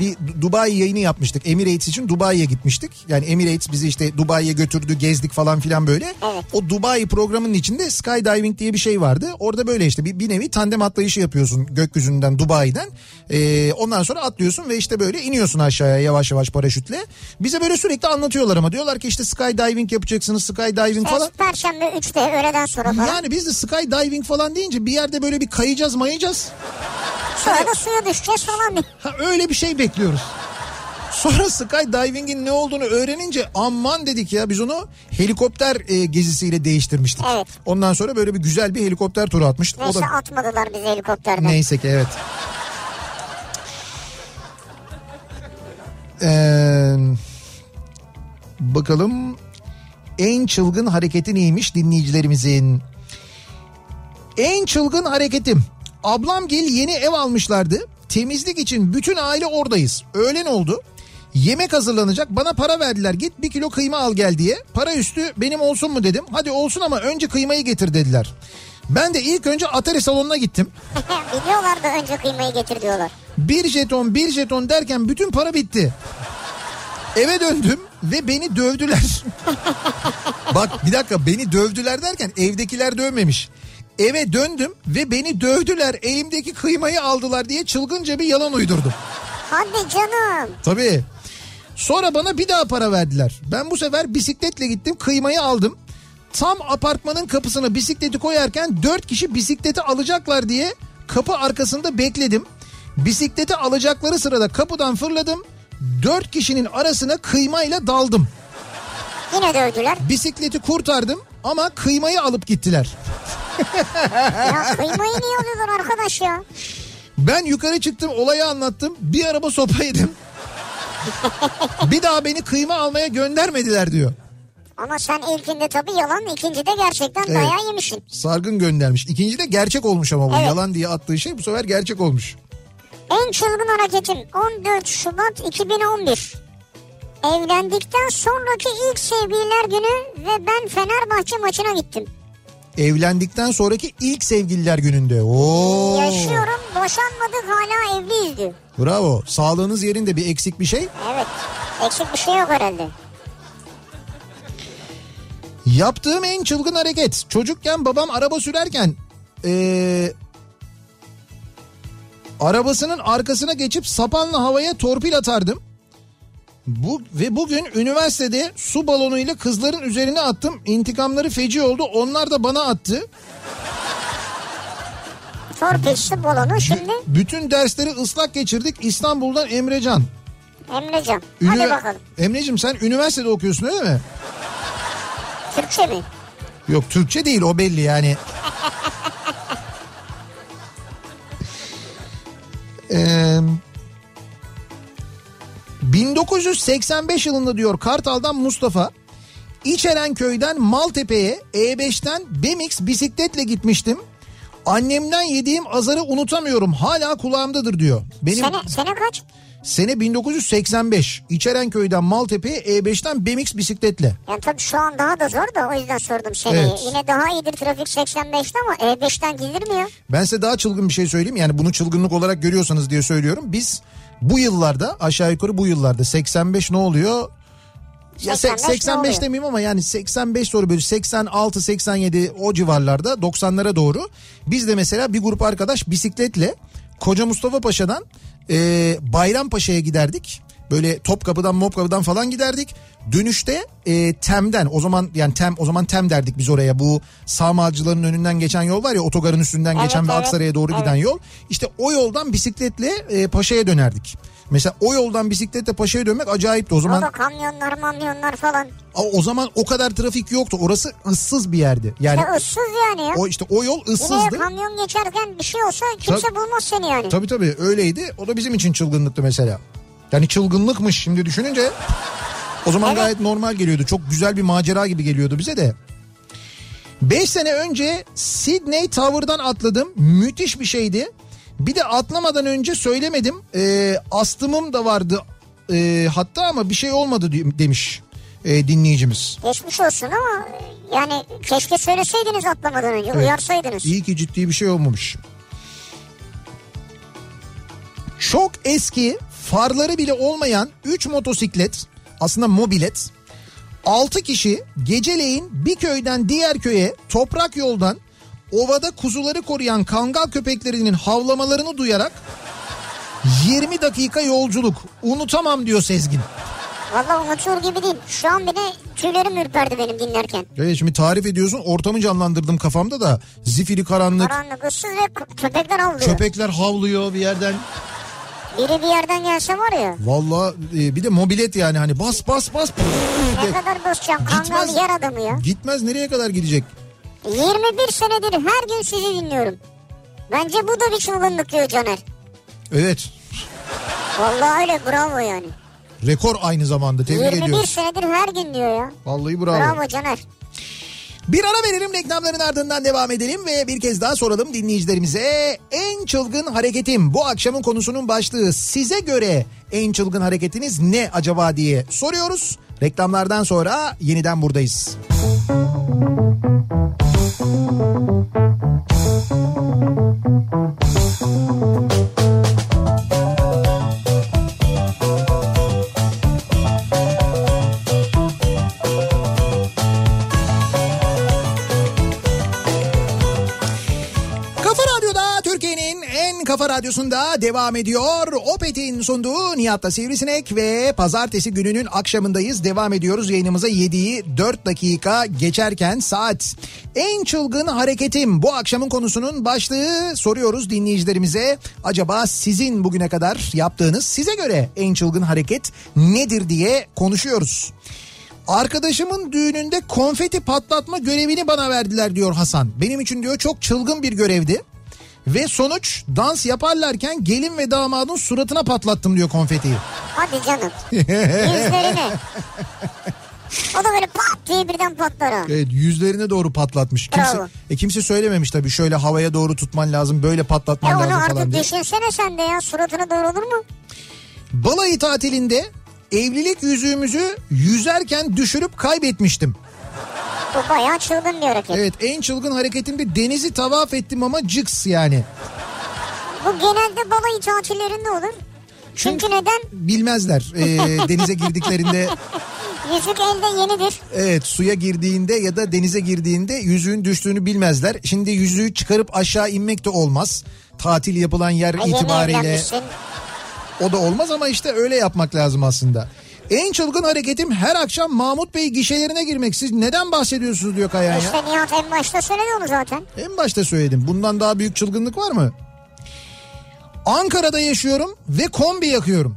bir Dubai yayını yapmıştık. Emirates için Dubai'ye gitmiştik. Yani Emirates bizi işte Dubai'ye götürdü, gezdik falan filan böyle. Evet. O Dubai programının içinde skydiving diye bir şey vardı. Orada böyle işte bir, bir nevi tandem atlayışı yapıyorsun gökyüzünden Dubai'den. E, ondan sonra atlıyorsun ve işte böyle iniyorsun aşağıya yavaş yavaş paraşütle. Bize böyle sürekli anlatıyorlar ama diyorlar ki işte skydiving yapacaksınız, skydiving falan. Evet, Perşembe 3'te öğleden sonra falan. Yani biz de skydiving falan deyince bir yerde böyle bir kayacağız mayacağız. Sonra da suya düşeceğiz falan. diye. Ha, öyle bir şey bekliyoruz. Sonra skydiving'in ne olduğunu öğrenince aman dedik ya biz onu helikopter e, gezisiyle değiştirmiştik. Evet. Ondan sonra böyle bir güzel bir helikopter turu atmıştık. Neyse o da atmadılar bizi helikopterden. neyse ki evet. Ee, bakalım en çılgın hareketi neymiş dinleyicilerimizin? En çılgın hareketim. Ablam gel yeni ev almışlardı. Temizlik için bütün aile oradayız. Öğlen oldu. Yemek hazırlanacak bana para verdiler git bir kilo kıyma al gel diye. Para üstü benim olsun mu dedim. Hadi olsun ama önce kıymayı getir dediler. Ben de ilk önce Atari salonuna gittim. [LAUGHS] Biliyorlar da önce kıymayı getir diyorlar. Bir jeton bir jeton derken bütün para bitti. Eve döndüm ve beni dövdüler. [LAUGHS] Bak bir dakika beni dövdüler derken evdekiler dövmemiş. Eve döndüm ve beni dövdüler elimdeki kıymayı aldılar diye çılgınca bir yalan uydurdum. Hadi canım. Tabii. Sonra bana bir daha para verdiler. Ben bu sefer bisikletle gittim kıymayı aldım. Tam apartmanın kapısına bisikleti koyarken dört kişi bisikleti alacaklar diye kapı arkasında bekledim. Bisikleti alacakları sırada kapıdan fırladım. Dört kişinin arasına kıymayla daldım. Yine dövdüler. Bisikleti kurtardım ama kıymayı alıp gittiler. Ya kıymayı niye alıyorlar arkadaş ya? Ben yukarı çıktım olayı anlattım. Bir araba sopa yedim. bir daha beni kıyma almaya göndermediler diyor. Ama sen ilkinde tabii yalan, ikincide gerçekten Evet. dayağı yemişsin. Sargın göndermiş. İkinci de gerçek olmuş ama bu Evet. yalan diye attığı şey bu sefer gerçek olmuş. En çılgın hareketim 14 Şubat 2011. Evlendikten sonraki ilk sevgililer günü ve ben Fenerbahçe maçına gittim. Evlendikten sonraki ilk sevgililer gününde. Oo. Yaşıyorum, boşanmadık hala evliyiz diyor. Bravo. Sağlığınız yerinde bir eksik bir şey. Evet, eksik bir şey yok herhalde. Yaptığım en çılgın hareket. Çocukken babam araba sürerken ee, arabasının arkasına geçip sapanla havaya torpil atardım. Bu ve bugün üniversitede su balonuyla kızların üzerine attım. İntikamları feci oldu. Onlar da bana attı. Torpilsi balonu şimdi Bütün dersleri ıslak geçirdik. İstanbul'dan Emrecan. Emrecan. Hadi Ünivers- bakalım. Emre'cim sen üniversitede okuyorsun öyle mi? Türkçe mi? Yok Türkçe değil o belli yani. [LAUGHS] Ee, 1985 yılında diyor Kartal'dan Mustafa İçerenköy'den Maltepe'ye E5'ten BMX bisikletle gitmiştim. Annemden yediğim azarı unutamıyorum. Hala kulağımdadır diyor. Benim Sene, sene kaç? sene 1985. İçerenköy'den Maltepe'ye E5'ten BMX bisikletle. Yani tabii şu an daha da zor da o yüzden sordum seneyi. Evet. Yine daha iyidir trafik 85'te ama E5'ten gidilir mi ya? Ben size daha çılgın bir şey söyleyeyim. Yani bunu çılgınlık olarak görüyorsanız diye söylüyorum. Biz bu yıllarda aşağı yukarı bu yıllarda 85 ne oluyor? Ya 85 se- ne 85 oluyor? demeyeyim ama yani 85 doğru böyle 86 87 o civarlarda 90'lara doğru biz de mesela bir grup arkadaş bisikletle Koca Mustafa Paşa'dan e, Bayrampaşa'ya giderdik. Böyle Topkapı'dan Mopkapı'dan falan giderdik. Dönüşte e, Tem'den o zaman yani Tem o zaman Tem derdik biz oraya bu sağmalcıların önünden geçen yol var ya otogarın üstünden Evet, geçen ve evet. Aksaray'a doğru giden Evet. yol. İşte o yoldan bisikletle e, Paşa'ya dönerdik. Mesela o yoldan bisikletle Paşa'ya dönmek acayipti. O O zaman da kamyonlar mamyonlar falan. o o zaman o kadar trafik yoktu. Orası ıssız bir yerdi. Yani Ya ıssız yani ya. o işte o yol Yine ıssızdı. kamyon geçerken bir şey olsa kimse Tabii. bulmaz seni yani. Tabii tabii öyleydi. O da bizim için çılgınlıktı mesela. Yani çılgınlıkmış şimdi düşününce. O zaman Evet. gayet normal geliyordu. Çok güzel bir macera gibi geliyordu bize de. 5 sene önce Sydney Tower'dan atladım. Müthiş bir şeydi. Bir de atlamadan önce söylemedim. Ee, astımım da vardı. Ee, hatta ama bir şey olmadı demiş e, dinleyicimiz. Geçmiş olsun ama yani keşke söyleseydiniz atlamadan önce Evet. uyarsaydınız. İyi ki ciddi bir şey olmamış. Çok eski farları bile olmayan 3 motosiklet aslında mobilet 6 kişi geceleyin bir köyden diğer köye toprak yoldan ovada kuzuları koruyan kangal köpeklerinin havlamalarını duyarak 20 dakika yolculuk unutamam diyor Sezgin. Valla unutur gibi değil. Şu an bile tüylerim ürperdi benim dinlerken. Evet şimdi tarif ediyorsun ortamı canlandırdım kafamda da zifiri karanlık Karanlık ıssız ve kö- köpekler havlıyor. köpekler havlıyor bir yerden. Biri bir yerden gelse var ya. Valla e, bir de mobilet yani hani bas bas bas. Ne kadar basacağım kangal Gitmez. yer adamı ya. Gitmez nereye kadar gidecek? 21 senedir her gün sizi dinliyorum. Bence bu da bir çılgınlık diyor Caner. Evet Vallahi öyle bravo yani. rekor aynı zamanda tebrik 21 ediyoruz. senedir her gün diyor ya. Vallahi bravo. Bravo Caner. Bir ara verelim reklamların ardından devam edelim ve bir kez daha soralım dinleyicilerimize. En çılgın hareketim bu akşamın konusunun başlığı size göre en çılgın hareketiniz ne acaba diye soruyoruz. Reklamlardan sonra yeniden buradayız. Kafa radyosunda devam ediyor. Opet'in sunduğu Nihat'la Sivrisinek ve pazartesi gününün akşamındayız. Devam ediyoruz yayınımıza 7'yi 4 dakika geçerken saat. En çılgın hareketim bu akşamın konusunun başlığı soruyoruz dinleyicilerimize. Acaba sizin bugüne kadar yaptığınız size göre en çılgın hareket nedir diye konuşuyoruz. Arkadaşımın düğününde konfeti patlatma görevini bana verdiler diyor Hasan. Benim için diyor çok çılgın bir görevdi. Ve sonuç dans yaparlarken gelin ve damadın suratına patlattım diyor konfetiyi. Hadi canım. Yüzlerine. O da böyle pat diye birden patlar ha. Evet yüzlerine doğru patlatmış. Kimse, Bravo. e, kimse söylememiş tabii şöyle havaya doğru tutman lazım böyle patlatman Ya onu lazım falan artık diye. düşünsene sen de ya suratına doğru olur mu? Balayı tatilinde evlilik yüzüğümüzü yüzerken düşürüp kaybetmiştim. Bu bayağı çılgın bir hareket. Evet en çılgın hareketimde denizi tavaf ettim ama cıks yani. Bu genelde balayı tatillerinde olur. Çünkü, neden? Bilmezler Ee, [LAUGHS] denize girdiklerinde Yüzük elde yenidir. evet suya girdiğinde ya da denize girdiğinde yüzüğün düştüğünü bilmezler. Şimdi yüzüğü çıkarıp aşağı inmek de olmaz. Tatil yapılan yer E, yeni itibariyle o da olmaz ama işte öyle yapmak lazım aslında. En çılgın hareketim her akşam Mahmut Bey gişelerine girmek. Siz neden bahsediyorsunuz diyor Kayan ya. İşte Nihat en başta söyledi onu zaten. En başta söyledim. Bundan daha büyük çılgınlık var mı? Ankara'da yaşıyorum ve kombi yakıyorum.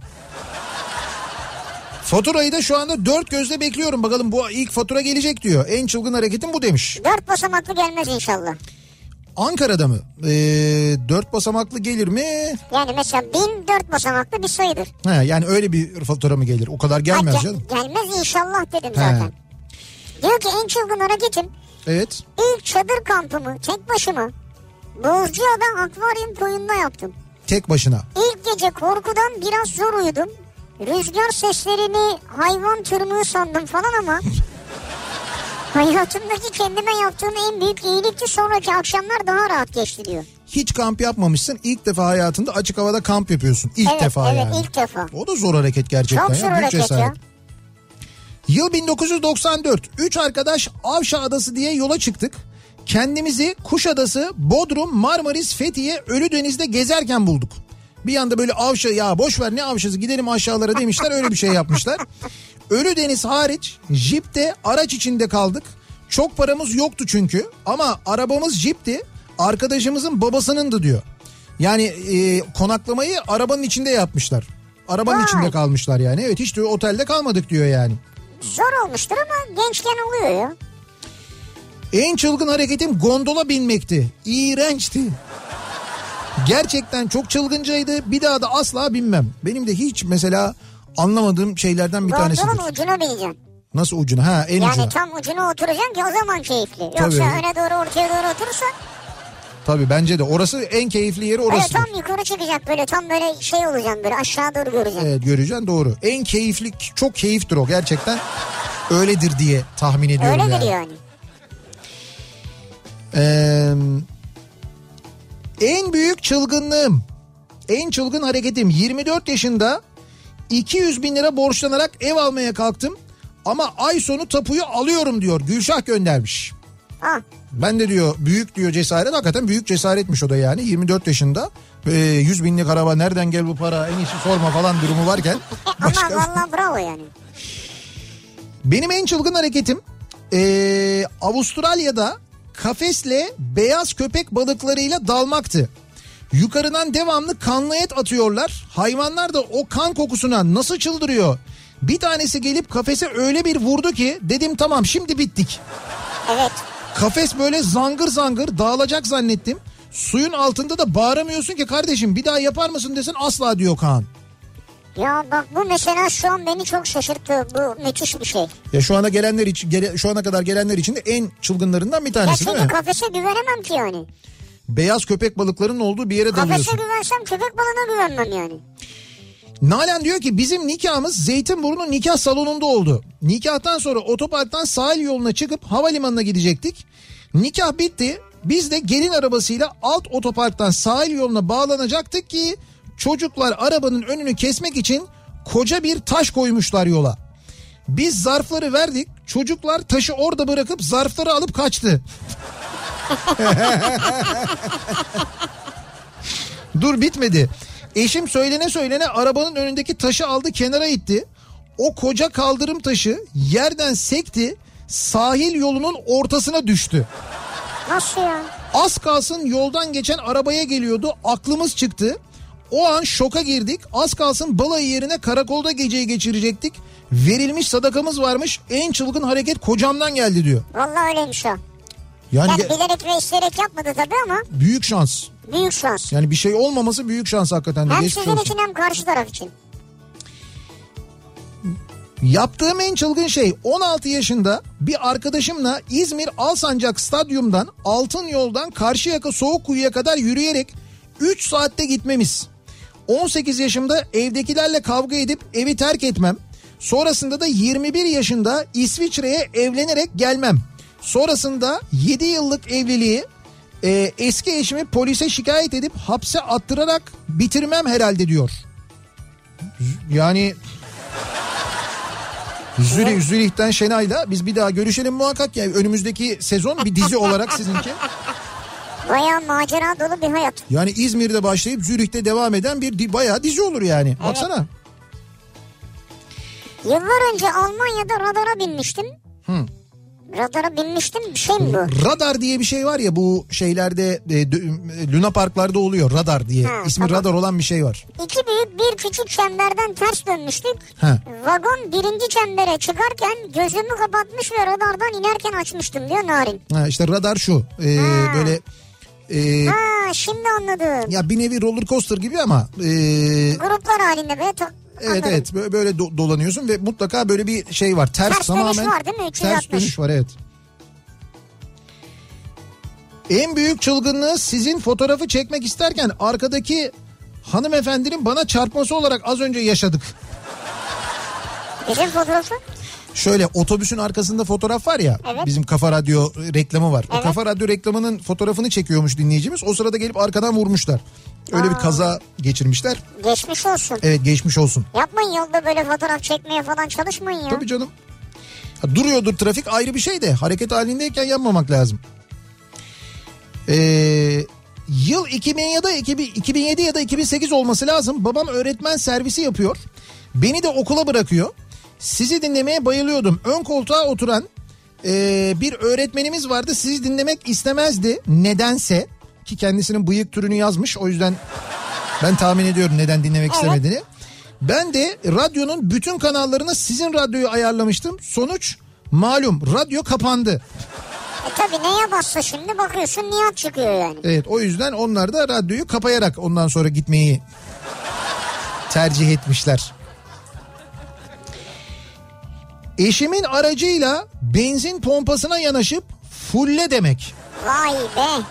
Faturayı da şu anda dört gözle bekliyorum. Bakalım bu ilk fatura gelecek diyor. En çılgın hareketim bu demiş. Dört basamaklı gelmez inşallah. Ankara'da mı? Ee, dört basamaklı gelir mi? Yani mesela bin dört basamaklı bir sayıdır. He, yani öyle bir fatura mı gelir? O kadar gelmez Ha, ge- canım. gelmez inşallah dedim zaten. Diyor ki en çılgın hareketim Evet. ilk çadır kampımı tek başıma Bozcaada akvaryum koyunda yaptım. Tek başına. İlk gece korkudan biraz zor uyudum. Rüzgar seslerini hayvan tırmığı sandım falan ama [LAUGHS] hayatımdaki kendime yaptığım en büyük iyilikti. Sonraki akşamlar daha rahat geçti diyor. Hiç kamp yapmamışsın. İlk defa hayatında açık havada kamp yapıyorsun. İlk evet, defa evet, yani. ilk defa. O da zor hareket gerçekten. Çok ya. zor Büyük hareket cesaret. ya. Yıl 1994. Üç arkadaş Avşa Adası diye yola çıktık. Kendimizi Kuşadası, Bodrum, Marmaris, Fethiye, Ölüdeniz'de gezerken bulduk. Bir anda böyle Avşa ya boş ver ne Avşası gidelim aşağılara demişler öyle bir şey yapmışlar. [LAUGHS] Ölüdeniz hariç jipte araç içinde kaldık. Çok paramız yoktu çünkü ama arabamız jipti. Arkadaşımızın babasınındı diyor. Yani e, konaklamayı arabanın içinde yapmışlar. Arabanın Vay. içinde kalmışlar yani. Evet hiç diyor otelde kalmadık diyor yani. Zor olmuştur ama gençken oluyor ya. En çılgın hareketim gondola binmekti. İğrençti. Gerçekten çok çılgıncaydı. Bir daha da asla binmem. Benim de hiç mesela anlamadığım şeylerden bir tanesidir. Gondolun ucuna bineceksin. Nasıl ucuna? Ha en Yani ucuna. tam ucuna oturacaksın ki o zaman keyifli. Yoksa Tabii. öne doğru ortaya doğru oturursan Tabii bence de. Orası en keyifli yeri evet, orası. tam yukarı çıkacak böyle tam böyle şey olacaksın böyle aşağı doğru göreceksin. Evet göreceksin doğru. En keyifli çok keyiftir o gerçekten. Öyledir diye tahmin ediyorum Öyledir yani. yani. Ee, en büyük çılgınlığım, en çılgın hareketim 24 yaşında 200 bin lira borçlanarak ev almaya kalktım. Ama ay sonu tapuyu alıyorum diyor Gülşah göndermiş. Ha, Ben de diyor büyük diyor cesaret hakikaten büyük cesaretmiş o da yani 24 yaşında. Ee, 100 binlik araba nereden gel bu para en iyisi sorma falan durumu varken. [LAUGHS] ama Başka... vallahi bravo yani. Benim en çılgın hareketim ee, Avustralya'da kafesle beyaz köpek balıklarıyla dalmaktı. Yukarıdan devamlı kanlı et atıyorlar. Hayvanlar da o kan kokusuna nasıl çıldırıyor? Bir tanesi gelip kafese öyle bir vurdu ki dedim tamam şimdi bittik. Evet. Kafes böyle zangır zangır dağılacak zannettim. Suyun altında da bağıramıyorsun ki kardeşim bir daha yapar mısın desen asla diyor Kaan. Ya bak bu mesela şu an beni çok şaşırttı. Bu müthiş bir şey. Ya şu ana gelenler için gele- şu ana kadar gelenler için de en çılgınlarından bir Ya tanesi değil çünkü mi? kafese güvenemem ki yani. Beyaz köpek balıklarının olduğu bir yere Kafese dalıyorsun. güvensem köpek balığına güvenmem yani. Nalan diyor ki bizim nikahımız Zeytinburnu nikah salonunda oldu. Nikahtan sonra otoparktan sahil yoluna çıkıp havalimanına gidecektik. Nikah bitti. Biz de gelin arabasıyla alt otoparktan sahil yoluna bağlanacaktık ki çocuklar arabanın önünü kesmek için koca bir taş koymuşlar yola. Biz zarfları verdik. Çocuklar taşı orada bırakıp zarfları alıp kaçtı. [LAUGHS] [LAUGHS] Dur bitmedi. Eşim söylene söylene arabanın önündeki taşı aldı kenara itti. O koca kaldırım taşı yerden sekti sahil yolunun ortasına düştü. Nasıl ya? Az kalsın yoldan geçen arabaya geliyordu aklımız çıktı. O an şoka girdik az kalsın balayı yerine karakolda geceyi geçirecektik. Verilmiş sadakamız varmış en çılgın hareket kocamdan geldi diyor. Vallahi öyleymiş o. Yani Yani bilerek ve isteyerek yapmadı tabii ama büyük şans. büyük şans. Yani bir şey olmaması büyük şans hakikaten. Hem Geçmiş sizin olsun. için hem karşı taraf için. Yaptığım en çılgın şey 16 yaşında bir arkadaşımla İzmir Alsancak Stadyum'dan Altın Yol'dan Karşıyaka Soğukkuyu'ya kadar yürüyerek 3 saatte gitmemiz. 18 yaşımda evdekilerle kavga edip evi terk etmem. Sonrasında da 21 yaşında İsviçre'ye evlenerek gelmem. Sonrasında 7 yıllık evliliği e, eski eşimi polise şikayet edip hapse attırarak bitirmem herhalde diyor. Yani Zürih, Zürih'ten Şenay'la biz bir daha görüşelim muhakkak ya. Önümüzdeki sezon bir dizi olarak sizinki. Bayağı macera dolu bir hayat. Yani İzmir'de başlayıp Zürih'te devam eden bir bayağı dizi olur yani. Baksana. Yıllar önce Almanya'da radara binmiştim. Hı. Radara binmiştim bir şey mi bu? Radar diye bir şey var ya bu şeylerde e, dö- Luna Parklarda oluyor radar diye. Ha, İsmi tamam. radar olan bir şey var. İki büyük bir küçük çemberden ters dönmüştük. Ha. Vagon birinci çembere çıkarken gözümü kapatmış ve radardan inerken açmıştım diyor Narin. Ha, işte radar şu. e, Ha. böyle e, Ha şimdi anladım. ya bir nevi roller coaster gibi ama e, Gruplar halinde böyle to- evet anladım. evet böyle, do- dolanıyorsun ve mutlaka böyle bir şey var. Ters, Ters dönüş tamamen var değil mi? 360. Ters dönüş var evet. En büyük çılgınlığı sizin fotoğrafı çekmek isterken arkadaki hanımefendinin bana çarpması olarak az önce yaşadık. Bizim fotoğrafı. Şöyle otobüsün arkasında fotoğraf var ya Evet. bizim Kafa Radyo reklamı var. O Evet. Kafa Radyo reklamının fotoğrafını çekiyormuş dinleyicimiz. O sırada gelip arkadan vurmuşlar. Öyle bir kaza geçirmişler. Geçmiş olsun. Evet geçmiş olsun. Yapmayın yolda böyle fotoğraf çekmeye falan çalışmayın ya. Tabii canım. Ha, duruyordur trafik ayrı bir şey de hareket halindeyken yanmamak lazım. Ee, yıl 2000 ya da 2000 2007 ya da 2008 olması lazım. Babam öğretmen servisi yapıyor. Beni de okula bırakıyor. Sizi dinlemeye bayılıyordum. Ön koltuğa oturan ee, bir öğretmenimiz vardı. Sizi dinlemek istemezdi. Nedense ki kendisinin bıyık türünü yazmış. O yüzden ben tahmin ediyorum neden dinlemek Evet. istemediğini. Ben de radyonun bütün kanallarına sizin radyoyu ayarlamıştım. Sonuç malum radyo kapandı. E tabi neye bassa şimdi bakıyorsun Nihat çıkıyor yani. Evet o yüzden onlar da radyoyu kapayarak ondan sonra gitmeyi tercih etmişler. Eşimin aracıyla benzin pompasına yanaşıp fulle demek. Vay be.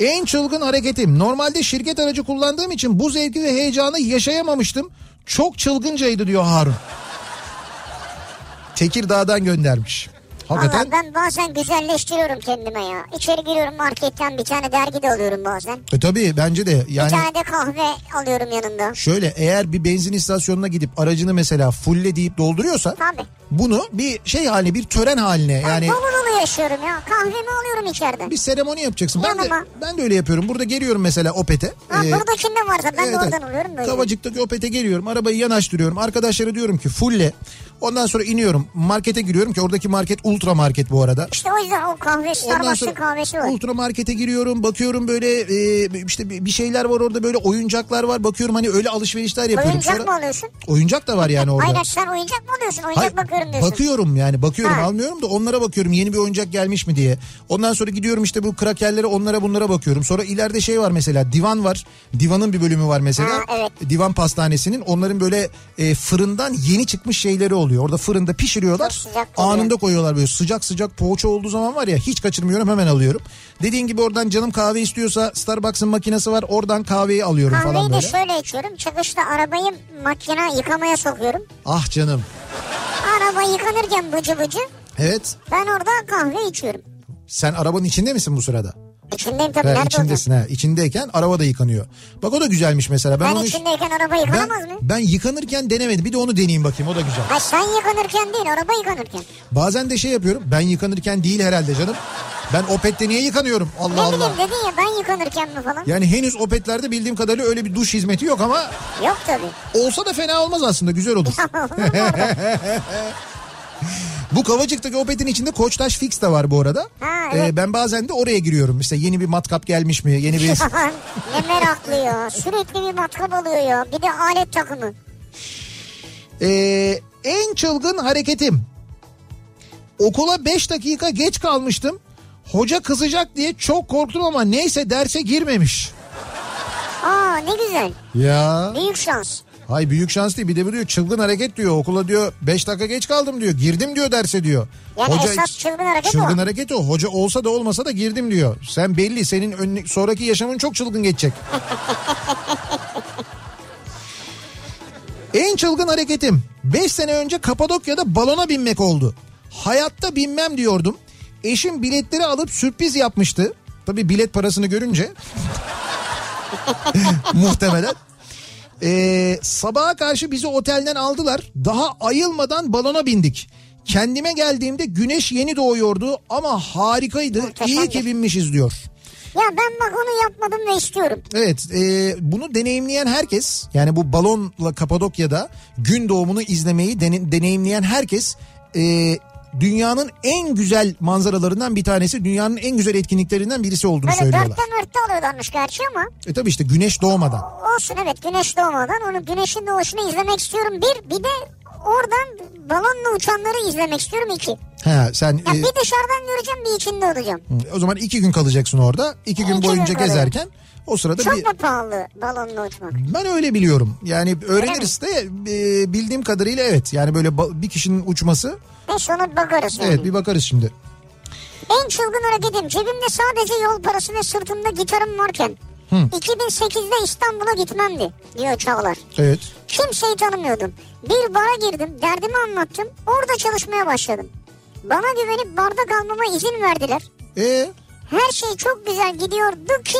En çılgın hareketim. Normalde şirket aracı kullandığım için bu zevki ve heyecanı yaşayamamıştım. Çok çılgıncaydı diyor Harun. Tekirdağ'dan göndermiş. Hakikaten ben bazen güzelleştiriyorum kendime ya. İçeri giriyorum marketten bir tane dergi de alıyorum bazen. e, tabii bence de Bir yani tane de kahve alıyorum yanında. şöyle eğer bir benzin istasyonuna gidip aracını mesela fulle deyip dolduruyorsa Tabii. Bunu bir şey haline bir tören haline yani. Dolu dolu yaşıyorum ya. Kahvemi alıyorum içeriden. bir seremoni yapacaksın. Ben de ben de öyle yapıyorum. Burada geliyorum mesela Opet'e. Ha, Ee, buradakinde varsa ben de Evet, oradan evet. alıyorum böyle. Kavacık'taki Opet'e geliyorum. Arabayı yanaştırıyorum. Arkadaşlara diyorum ki fulle. Ondan sonra iniyorum. Markete giriyorum ki oradaki market ultra market bu arada. İşte o yüzden o kahve Starbucks'ın kahvesi var. ultra markete giriyorum. Bakıyorum böyle e, işte bir bir şeyler var orada böyle oyuncaklar var. Bakıyorum hani öyle alışverişler yapıyorum. Oyuncak Sonra- mı alıyorsun? Oyuncak da var yani orada. Hayır sen oyuncak mı alıyorsun? Oyuncak Hayır, bakıyorum diyorsun. Bakıyorum yani bakıyorum Ha. almıyorum da onlara bakıyorum yeni bir oyuncak gelmiş mi diye. Ondan sonra gidiyorum işte bu krakerlere onlara bunlara bakıyorum. Sonra ileride şey var mesela divan var. Divanın bir bölümü var mesela. Ha, evet. Divan pastanesinin onların böyle e, fırından yeni çıkmış şeyleri oluyor. Orada fırında pişiriyorlar. Anında koyuyorlar böyle sıcak sıcak poğaça olduğu zaman var ya hiç kaçırmıyorum hemen alıyorum. Dediğin gibi oradan canım kahve istiyorsa Starbucks'ın makinesi var oradan kahveyi alıyorum Kahveyi falan de böyle. şöyle içiyorum. Çıkışta arabayı makine yıkamaya sokuyorum. Ah canım. Araba yıkanırken bıcı bıcı Evet ben orada kahve içiyorum. sen arabanın içinde misin bu sırada? İçindeyim tabii. Ha, Nerede içindesin ha. İçindeyken araba da yıkanıyor. Bak o da güzelmiş mesela. Ben, Ben, onu içindeyken araba yıkanamaz ben, mı? ben yıkanırken denemedim. Bir de onu deneyeyim bakayım. O da güzel. Ha sen yıkanırken değil araba yıkanırken. Bazen de şey yapıyorum. Ben yıkanırken değil herhalde canım. Ben Opet'te niye yıkanıyorum? Allah Ne Allah. bileyim dedin ya ben yıkanırken mi falan. Yani henüz Opet'lerde bildiğim kadarıyla öyle bir duş hizmeti yok ama Yok tabii. olsa da fena olmaz aslında. Güzel olur. [LAUGHS] [LAUGHS] Bu Kavacık'taki Opet'in içinde Koçtaş Fix de var bu arada. Ha, evet. Ee, ben bazen de oraya giriyorum. İşte yeni bir matkap gelmiş mi? Yeni bir... [LAUGHS] ne meraklı ya. Sürekli bir matkap alıyor ya. Bir de alet takımı. Ee, en çılgın hareketim. Okula 5 dakika geç kalmıştım. Hoca kızacak diye çok korktum ama neyse derse girmemiş. Aa ne güzel. Ya. Büyük şans. Hay büyük şans değil bir de bu diyor çılgın hareket diyor okula diyor 5 dakika geç kaldım diyor girdim diyor derse diyor. Yani esas çılgın hareket çılgın o. hareket o hoca olsa da olmasa da girdim diyor. Sen belli senin önüne, sonraki yaşamın çok çılgın geçecek. en çılgın hareketim 5 sene önce Kapadokya'da balona binmek oldu. Hayatta binmem diyordum. Eşim biletleri alıp sürpriz yapmıştı. Tabii bilet parasını görünce [LAUGHS] muhtemelen. Ee, sabaha karşı bizi otelden aldılar. Daha ayılmadan balona bindik. Kendime geldiğimde güneş yeni doğuyordu ama harikaydı. İyi ki binmişiz diyor. Ya ben bak onu yapmadım ve istiyorum. Evet e, bunu deneyimleyen herkes yani bu balonla Kapadokya'da gün doğumunu izlemeyi dene- deneyimleyen herkes e, dünyanın en güzel manzaralarından bir tanesi, dünyanın en güzel etkinliklerinden birisi olduğunu Böyle söylüyorlar. dörtte mörtte alıyorlarmış gerçi ama E tabii işte güneş doğmadan. olsun evet güneş doğmadan onu güneşin doğuşunu izlemek istiyorum bir bir de oradan balonla uçanları izlemek istiyorum iki. Ha sen Ya e, bir dışarıdan göreceğim bir içinde olacağım. o zaman iki gün kalacaksın orada. İki gün İki boyunca gün kalayım. O sırada Çok bir... mu pahalı balonla uçmak? Ben öyle biliyorum. Yani öğreniriz de e, bildiğim kadarıyla evet. Yani böyle bir kişinin uçması Neyse ona bakarız yani. evet bir bakarız şimdi. En çılgın hareketim cebimde sadece yol parası ve sırtımda gitarım varken 2008'de İstanbul'a gitmemdi diyor Çağlar. Evet. Kimseyi tanımıyordum. Bir bara girdim derdimi anlattım orada çalışmaya başladım. Bana güvenip barda kalmama izin verdiler. E Her şey çok güzel gidiyordu ki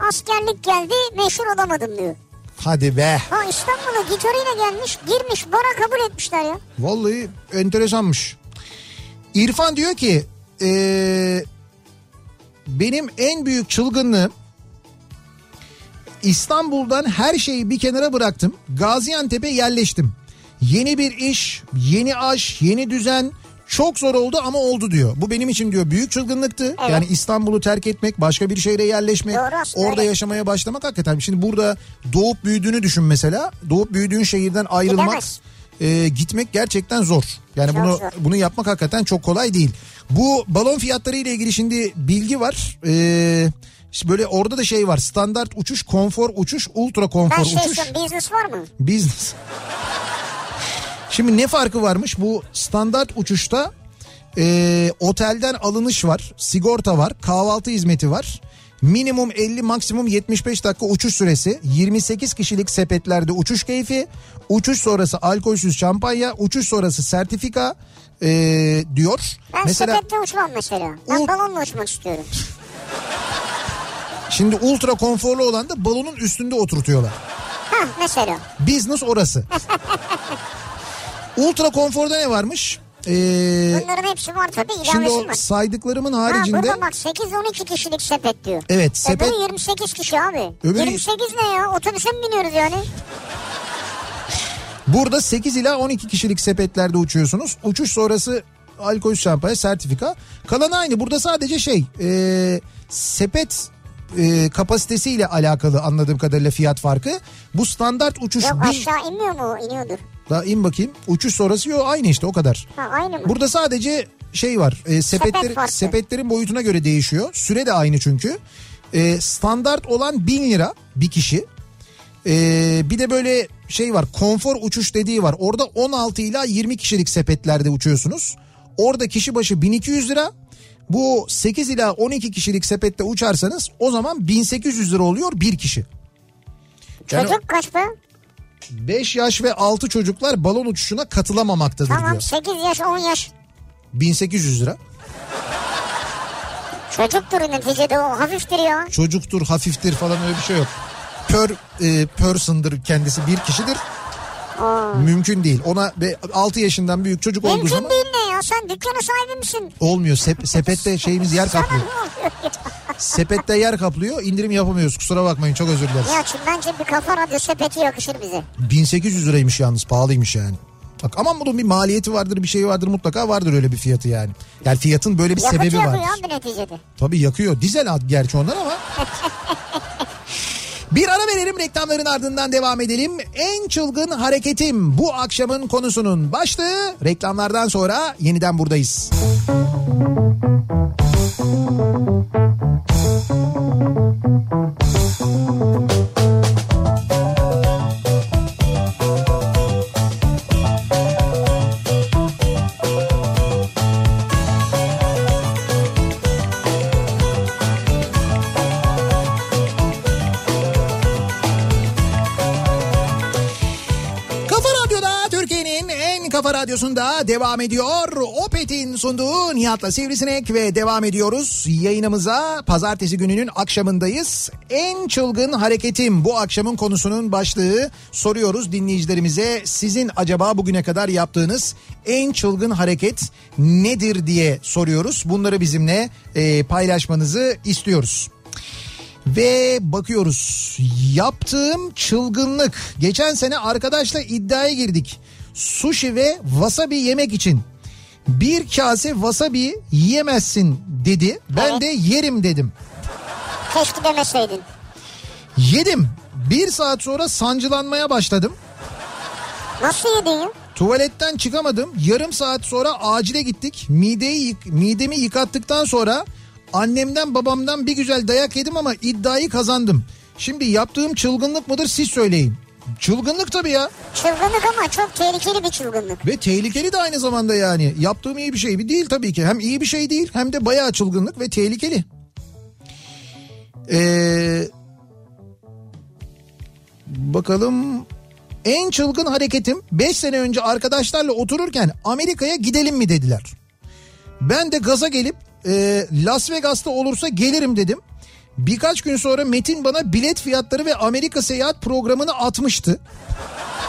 askerlik geldi meşhur olamadım diyor. hadi be. Ha İstanbul'a gitarıyla gelmiş girmiş bara kabul etmişler ya. Vallahi enteresanmış. İrfan diyor ki eee, benim en büyük çılgınlığım İstanbul'dan her şeyi bir kenara bıraktım. Gaziantep'e yerleştim. Yeni bir iş, yeni aş, yeni düzen çok zor oldu ama oldu diyor. Bu benim için diyor büyük çılgınlıktı. Evet. Yani İstanbul'u terk etmek, başka bir şehre yerleşmek, Doğru orada evet. yaşamaya başlamak hakikaten. Şimdi burada doğup büyüdüğünü düşün mesela. Doğup büyüdüğün şehirden ayrılmak Gidemez. e, gitmek gerçekten zor. Yani Çok bunu zor. bunu yapmak hakikaten çok kolay değil. Bu balon fiyatları ile ilgili şimdi bilgi var. Ee, işte böyle orada da şey var. Standart uçuş, konfor uçuş, ultra konfor Ben şey uçuş, business var mı? business. [LAUGHS] Şimdi ne farkı varmış? Bu standart uçuşta e, otelden alınış var, sigorta var, kahvaltı hizmeti var. Minimum 50 maksimum 75 dakika uçuş süresi 28 kişilik sepetlerde uçuş keyfi uçuş sonrası alkolsüz şampanya uçuş sonrası sertifika e, diyor. Ben mesela sepette uçmam mesela. Ben Ul- balonla uçmak istiyorum. şimdi ultra konforlu olan da balonun üstünde oturtuyorlar. Ha mesela. Business orası. [LAUGHS] ultra konforda ne varmış? Ee, Bunların hepsi var tabii şimdi ilavesi o var. saydıklarımın Ha haricinde burada bak 8-12 kişilik sepet diyor. evet sepet Öbürü 28 kişi abi. Öbürü- 28 ne ya? Otobüse mi biniyoruz yani? Burada 8 ila 12 kişilik sepetlerde uçuyorsunuz. Uçuş sonrası alkol şampanya sertifika. Kalan aynı. Burada sadece şey e, sepet e, kapasitesiyle alakalı anladığım kadarıyla fiyat farkı. Bu standart uçuş Yok bin... aşağı inmiyor mu? İniyordur. Daha in bakayım. Uçuş sonrası yok aynı işte o kadar. Ha aynı mı? Burada sadece şey var. E, sepetler, farkı. sepetlerin boyutuna göre değişiyor. Süre de aynı çünkü. E, standart olan 1000 lira bir kişi. E, bir de böyle şey var. Konfor uçuş dediği var. Orada 16 ila 20 kişilik sepetlerde uçuyorsunuz. Orada kişi başı 1200 lira. Bu 8 ila 12 kişilik sepette uçarsanız o zaman 1800 lira oluyor bir kişi. Yani Çocuk kaç be? 5 yaş ve 6 çocuklar balon uçuşuna katılamamaktadır Tamam diyor. 8 yaş 10 yaş. 1800 lira. Çocuktur neticede o hafiftir ya. çocuktur, hafiftir falan öyle bir şey yok. Per e, person'dır kendisi bir kişidir. Aa. Mümkün değil. Ona ve 6 yaşından büyük çocuk olduğu Mümkün zaman değil ne ya? Sen dükkanı sahibi misin? olmuyor. Sep- sepette şeyimiz yer kaplıyor. Sepette yer kaplıyor. indirim yapamıyoruz. Kusura bakmayın çok özür dileriz. Ya çünkü bence bir kafa radyo sepeti yakışır bize. 1800 liraymış yalnız pahalıymış yani. Bak ama bunun bir maliyeti vardır bir şey vardır mutlaka vardır öyle bir fiyatı yani. Yani fiyatın böyle bir Yakıt sebebi yakıyor vardır. abi neticede. Tabii yakıyor. Dizel ad gerçi ondan ama. [LAUGHS] Bir ara verelim reklamların ardından devam edelim. En çılgın hareketim bu akşamın konusunun başlığı. Reklamlardan sonra yeniden buradayız. Kafa radyosunda devam ediyor. Opet'in sunduğu Nihat'la Sivrisinek ve devam ediyoruz. Yayınımıza pazartesi gününün akşamındayız. En çılgın hareketim bu akşamın konusunun başlığı. Soruyoruz dinleyicilerimize sizin acaba bugüne kadar yaptığınız en çılgın hareket nedir diye soruyoruz. Bunları bizimle e, paylaşmanızı istiyoruz. Ve bakıyoruz. Yaptığım çılgınlık. Geçen sene arkadaşla iddiaya girdik. Sushi ve wasabi yemek için. Bir kase wasabi yiyemezsin dedi. Ben Evet. de yerim dedim. Keşke demeseydin. Yedim. Bir saat sonra sancılanmaya başladım. Nasıl yedin ya? Tuvaletten çıkamadım. Yarım saat sonra acile gittik. Mideyi yık- midemi yıkattıktan sonra annemden babamdan bir güzel dayak yedim ama iddiayı kazandım. Şimdi yaptığım çılgınlık mıdır siz söyleyin. Çılgınlık tabii ya. Çılgınlık ama çok tehlikeli bir çılgınlık. Ve tehlikeli de aynı zamanda yani. Yaptığım iyi bir şey mi? Değil tabii ki. Hem iyi bir şey değil hem de bayağı çılgınlık ve tehlikeli. Ee, bakalım en çılgın hareketim 5 sene önce arkadaşlarla otururken Amerika'ya gidelim mi dediler. Ben de gaza gelip e, Las Vegas'ta olursa gelirim dedim. Birkaç gün sonra Metin bana bilet fiyatları ve Amerika seyahat programını atmıştı.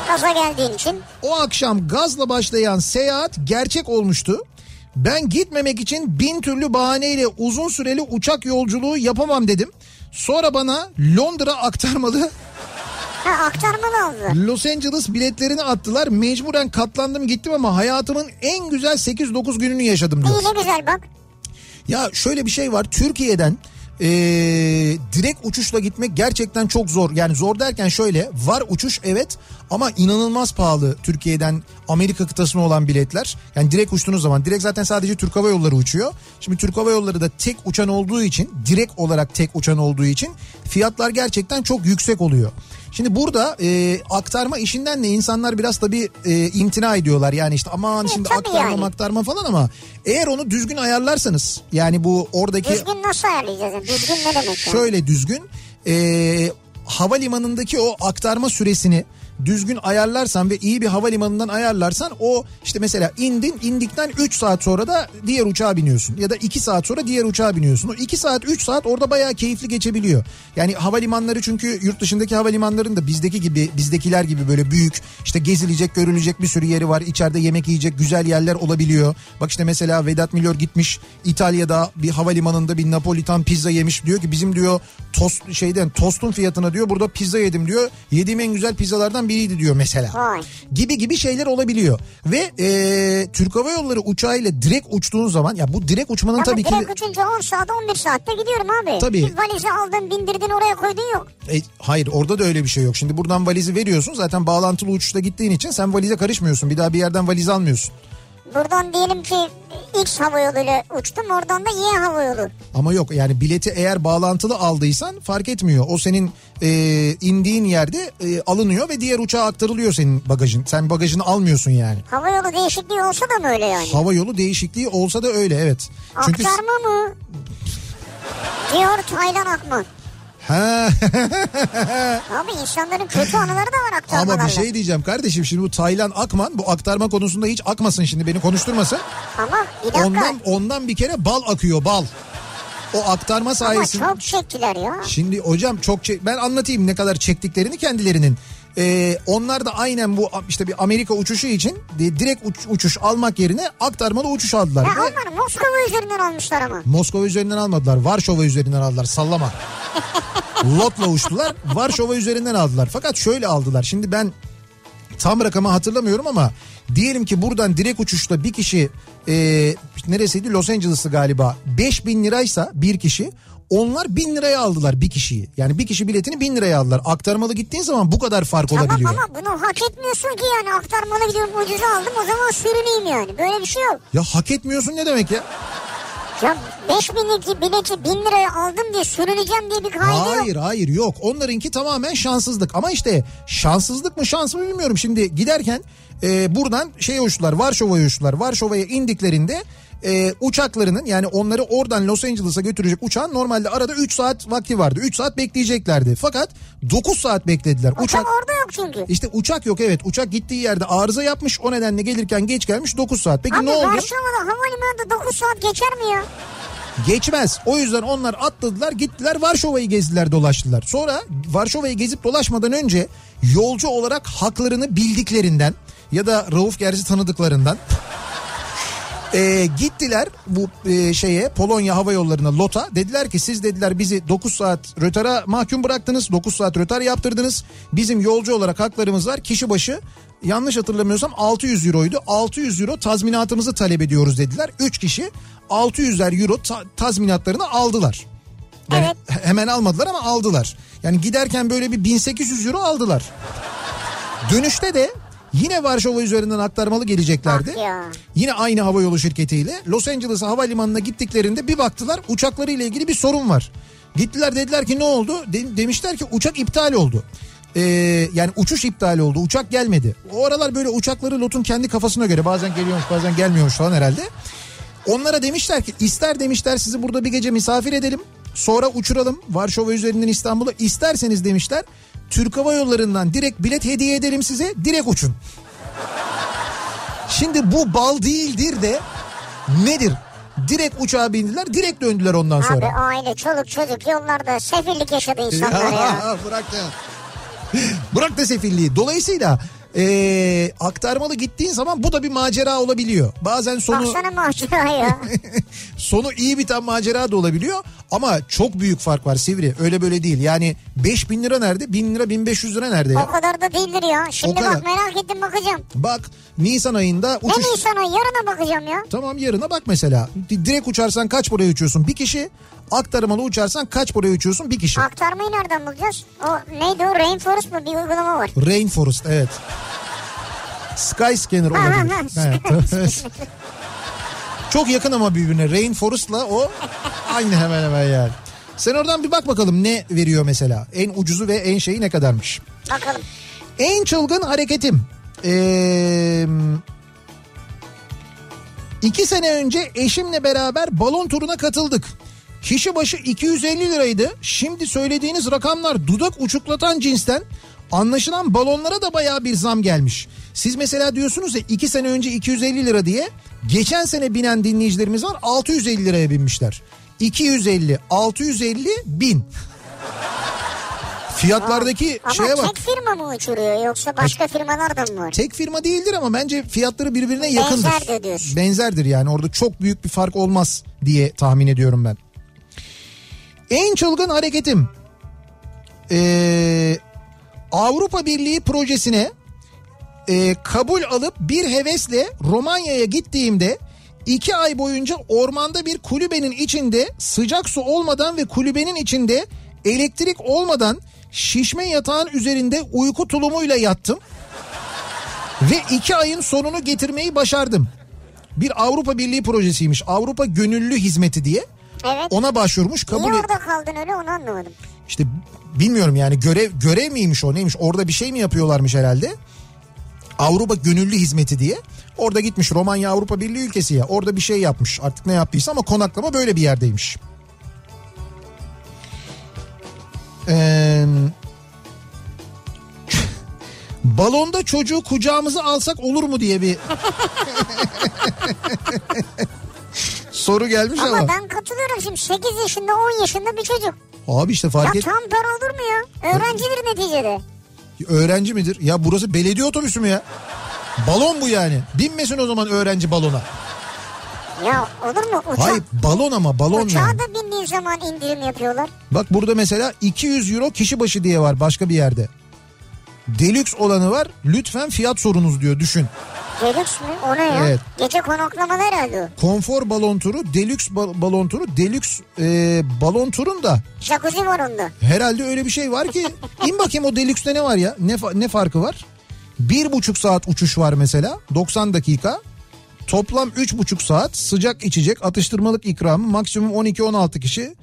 Gaza geldiğin için. O akşam gazla başlayan seyahat gerçek olmuştu. Ben gitmemek için bin türlü bahaneyle uzun süreli uçak yolculuğu yapamam dedim. Sonra bana Londra aktarmalı Ha aktarmalı oldu. Los Angeles biletlerini attılar. Mecburen katlandım gittim ama hayatımın en güzel 8-9 gününü yaşadım diyor. İyi ne güzel bak. Ya şöyle bir şey var Türkiye'den eee, direkt uçuşla gitmek gerçekten çok zor. Yani zor derken şöyle var uçuş evet ama inanılmaz pahalı Türkiye'den Amerika kıtasına olan biletler. Yani direkt uçtuğunuz zaman direkt zaten sadece Türk Hava Yolları uçuyor. Şimdi Türk Hava Yolları da tek uçan olduğu için direkt olarak tek uçan olduğu için fiyatlar gerçekten çok yüksek oluyor. Şimdi burada e, aktarma işinden de insanlar biraz tabii e, imtina ediyorlar. Yani işte aman E, şimdi aktarma yani. aktarma falan ama eğer onu düzgün ayarlarsanız yani bu oradaki Düzgün nasıl ayarlayacağız? Düzgün ne demek yani? şöyle düzgün e, havalimanındaki o aktarma süresini düzgün ayarlarsan ve iyi bir havalimanından ayarlarsan o işte mesela indin indikten 3 saat sonra da diğer uçağa biniyorsun ya da 2 saat sonra diğer uçağa biniyorsun. O 2 saat 3 saat orada bayağı keyifli geçebiliyor. Yani havalimanları çünkü yurt dışındaki havalimanların da bizdeki gibi bizdekiler gibi böyle büyük işte gezilecek görülecek bir sürü yeri var. İçeride yemek yiyecek güzel yerler olabiliyor. Bak işte mesela Vedat Milor gitmiş İtalya'da bir havalimanında bir Napolitan pizza yemiş diyor ki bizim diyor tost şeyden tostun fiyatına diyor burada pizza yedim diyor. Yediğim en güzel pizzalardan biriydi diyor mesela. Vay. Gibi gibi şeyler olabiliyor. Ve e, Türk Hava Yolları uçağıyla direkt uçtuğun zaman ya bu direkt uçmanın Ama tabii ki direkt uçunca 10 saat 11 saatte gidiyorum abi. Tabii. Bir valizi aldın bindirdin oraya koydun yok. E, hayır orada da öyle bir şey yok. Şimdi buradan valizi veriyorsun zaten bağlantılı uçuşta gittiğin için sen valize karışmıyorsun. Bir daha bir yerden valiz almıyorsun. Buradan diyelim ki X hava yoluyla uçtum oradan da Y hava yolu. Ama yok yani bileti eğer bağlantılı aldıysan fark etmiyor. O senin e, indiğin yerde e, alınıyor ve diğer uçağa aktarılıyor senin bagajın. Sen bagajını almıyorsun yani. Hava yolu değişikliği olsa da mı öyle yani? Hava yolu değişikliği olsa da öyle evet. Çünkü Aktarma mı? Diyor Taylan Akman. Ha Abi insanların kötü anıları da var aktarmalarla. ama bir şey diyeceğim kardeşim şimdi bu Taylan Akman bu aktarma konusunda hiç akmasın şimdi beni konuşturmasın. Ama bir dakika. Ondan ondan bir kere bal akıyor bal. O aktarma Ama sayesinde. çok çektiler ya. Şimdi hocam çok çek- ben anlatayım ne kadar çektiklerini kendilerinin. Ee, onlar da aynen bu işte bir Amerika uçuşu için direkt uç- uçuş almak yerine aktarmalı uçuş aldılar. Ya onlar Moskova üzerinden almışlar ama. Moskova üzerinden almadılar. Varşova üzerinden aldılar. Sallama. [LAUGHS] Lotla uçtular. Varşova üzerinden aldılar. Fakat şöyle aldılar. Şimdi ben tam rakamı hatırlamıyorum ama diyelim ki buradan direkt uçuşta bir kişi e, neresiydi Los Angeles'ı galiba 5000 liraysa bir kişi onlar 1000 liraya aldılar bir kişiyi. Yani bir kişi biletini 1000 liraya aldılar. Aktarmalı gittiğin zaman bu kadar fark Tamam olabiliyor. ama bunu hak etmiyorsun ki yani aktarmalı gidiyorum ucuza aldım o zaman sürüneyim yani. Böyle bir şey yok. Ya hak etmiyorsun ne demek ya? Ya 5 binlik bileti 1000 liraya aldım diye sürüneceğim diye bir kaydı yok. Hayır hayır yok. Onlarınki tamamen şanssızlık. Ama işte şanssızlık mı şans mı bilmiyorum. Şimdi giderken e, buradan şey uçtular Varşova'ya uçtular. Varşova'ya indiklerinde e, uçaklarının yani onları oradan Los Angeles'a götürecek uçağın normalde arada 3 saat vakti vardı. 3 saat bekleyeceklerdi. Fakat 9 saat beklediler. Uçak Uçak orada yok çünkü. işte uçak yok evet. Uçak gittiği yerde arıza yapmış. O nedenle gelirken geç gelmiş 9 saat. Peki Abi ne oldu? Varşova'da havalimanında 9 saat geçer mi ya? Geçmez. O yüzden onlar atladılar gittiler Varşova'yı gezdiler dolaştılar. Sonra Varşova'yı gezip dolaşmadan önce yolcu olarak haklarını bildiklerinden ya da Rauf Gerzi tanıdıklarından Ee, gittiler bu e, şeye Polonya Hava Yolları'na LOT'a dediler ki siz dediler bizi 9 saat rötara mahkum bıraktınız 9 saat rötar yaptırdınız bizim yolcu olarak haklarımız var kişi başı yanlış hatırlamıyorsam 600 euroydu 600 euro tazminatımızı talep ediyoruz dediler 3 kişi 600'er euro ta- tazminatlarını aldılar. Yani Evet. hemen almadılar ama aldılar. Yani giderken böyle bir 1800 euro aldılar. Dönüşte de yine Varşova üzerinden aktarmalı geleceklerdi. Yine aynı havayolu şirketiyle Los Angeles havalimanına gittiklerinde bir baktılar uçaklarıyla ilgili bir sorun var. Gittiler dediler ki ne oldu? De- demişler ki uçak iptal oldu. Ee, yani uçuş iptal oldu. Uçak gelmedi. O aralar böyle uçakları Lot'un kendi kafasına göre bazen geliyormuş bazen gelmiyormuş falan herhalde. Onlara demişler ki ister demişler sizi burada bir gece misafir edelim. Sonra uçuralım Varşova üzerinden İstanbul'a. İsterseniz demişler Türk Hava Yolları'ndan direkt bilet hediye edelim size. Direkt uçun. Şimdi bu bal değildir de nedir? Direkt uçağa bindiler direkt döndüler ondan Abi sonra. aile, çoluk, çocuk yollarda sefillik yaşadı insanlar ya. [LAUGHS] bırak da. bırak da sefilliği. Dolayısıyla eee, aktarmalı gittiğin zaman bu da bir macera olabiliyor. Bazen sonu Baksana macera ya. [LAUGHS] sonu iyi biten macera da olabiliyor. Ama çok büyük fark var Sivri. Öyle böyle değil. Yani 5000 lira nerede? 1000 lira 1500 lira nerede ya? o kadar da değildir ya. Şimdi bak merak ettim bakacağım. Bak Nisan ayında Ne uçuş... Nisan'a yarına bakacağım ya. Tamam yarına bak mesela. Di- Direkt uçarsan kaç paraya uçuyorsun? Bir kişi. Aktarmalı uçarsan kaç paraya uçuyorsun? Bir kişi. Aktarmayı nereden bulacağız? O neydi o Rainforest mı bir uygulama var. Rainforest evet. Skyscanner olabilir. Evet. Çok yakın ama birbirine. Rainforest'la o aynı hemen hemen yani. Sen oradan bir bak bakalım ne veriyor mesela. En ucuzu ve en şeyi ne kadarmış. Bakalım. En çılgın hareketim. Ee, iki sene önce eşimle beraber balon turuna katıldık. Kişi başı 250 liraydı. Şimdi söylediğiniz rakamlar dudak uçuklatan cinsten. Anlaşılan balonlara da bayağı bir zam gelmiş. Siz mesela diyorsunuz ya 2 sene önce 250 lira diye. Geçen sene binen dinleyicilerimiz var 650 liraya binmişler. 250, 650, 1000. Fiyatlardaki Ama şeye bak. tek firma mı uçuruyor yoksa başka firmalar da mı var? Tek firma değildir ama bence fiyatları birbirine yakındır. Benzerdir diyorsun. Benzerdir yani orada çok büyük bir fark olmaz diye tahmin ediyorum ben. En çılgın hareketim. Ee, Avrupa Birliği projesine e, kabul alıp bir hevesle Romanya'ya gittiğimde iki ay boyunca ormanda bir kulübenin içinde sıcak su olmadan ve kulübenin içinde elektrik olmadan şişme yatağın üzerinde uyku tulumuyla yattım. Ve iki ayın sonunu getirmeyi başardım. Bir Avrupa Birliği projesiymiş. Avrupa Gönüllü Hizmeti diye. Evet. Ona başvurmuş. Kabul Niye orada kaldın öyle onu anlamadım. işte bilmiyorum yani görev görev miymiş o neymiş orada bir şey mi yapıyorlarmış herhalde. Avrupa Gönüllü Hizmeti diye. Orada gitmiş Romanya Avrupa Birliği ülkesi ya. Orada bir şey yapmış artık ne yaptıysa ama konaklama böyle bir yerdeymiş. Ee, [LAUGHS] balonda çocuğu kucağımıza alsak olur mu diye bir [LAUGHS] soru gelmiş ama. Ama ben katılıyorum şimdi 8 yaşında 10 yaşında bir çocuk. Abi işte Ya fark et. tam para olur mu ya? Öğrencidir neticede. Öğrenci midir? Ya burası belediye otobüsü mü ya? Balon bu yani. Binmesin o zaman öğrenci balona. Ya olur mu? Uçak, Hayır balon ama balon uçağa yani. da bindiğin zaman indirim yapıyorlar. Bak burada mesela 200 euro kişi başı diye var başka bir yerde. Deluxe olanı var. Lütfen fiyat sorunuz diyor düşün. Deluxe mü? O ne ya? Evet. Gece konaklamalı herhalde o. Konfor balon turu, deluxe ba- balon turu, deluxe e, balon turun da Jacuzzi var onda. herhalde öyle bir şey var ki in bakayım o deluxe'te ne var ya? Ne, fa- ne farkı var? Bir buçuk saat uçuş var mesela 90 dakika. Toplam üç buçuk saat sıcak içecek atıştırmalık ikramı maksimum 12-16 kişi.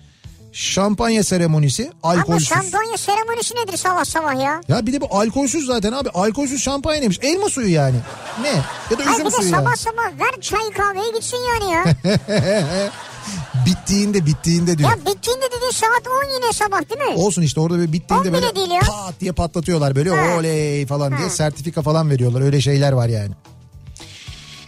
Şampanya seremonisi Ama alkolsüz. şampanya seremonisi nedir sabah sabah ya? Ya bir de bu alkolsüz zaten abi alkolsüz şampanya neymiş elma suyu yani. Ne? Ya da üzüm bir de suyu sabah yani. sabah ver çay kahveyi gitsin yani ya. [LAUGHS] Bittiğinde bittiğinde diyor. ya bittiğinde dediğin saat 10 yine sabah değil mi? Olsun işte orada bir bittiğinde böyle pat diye patlatıyorlar böyle Ha. oley falan diye Ha. sertifika falan veriyorlar öyle şeyler var yani.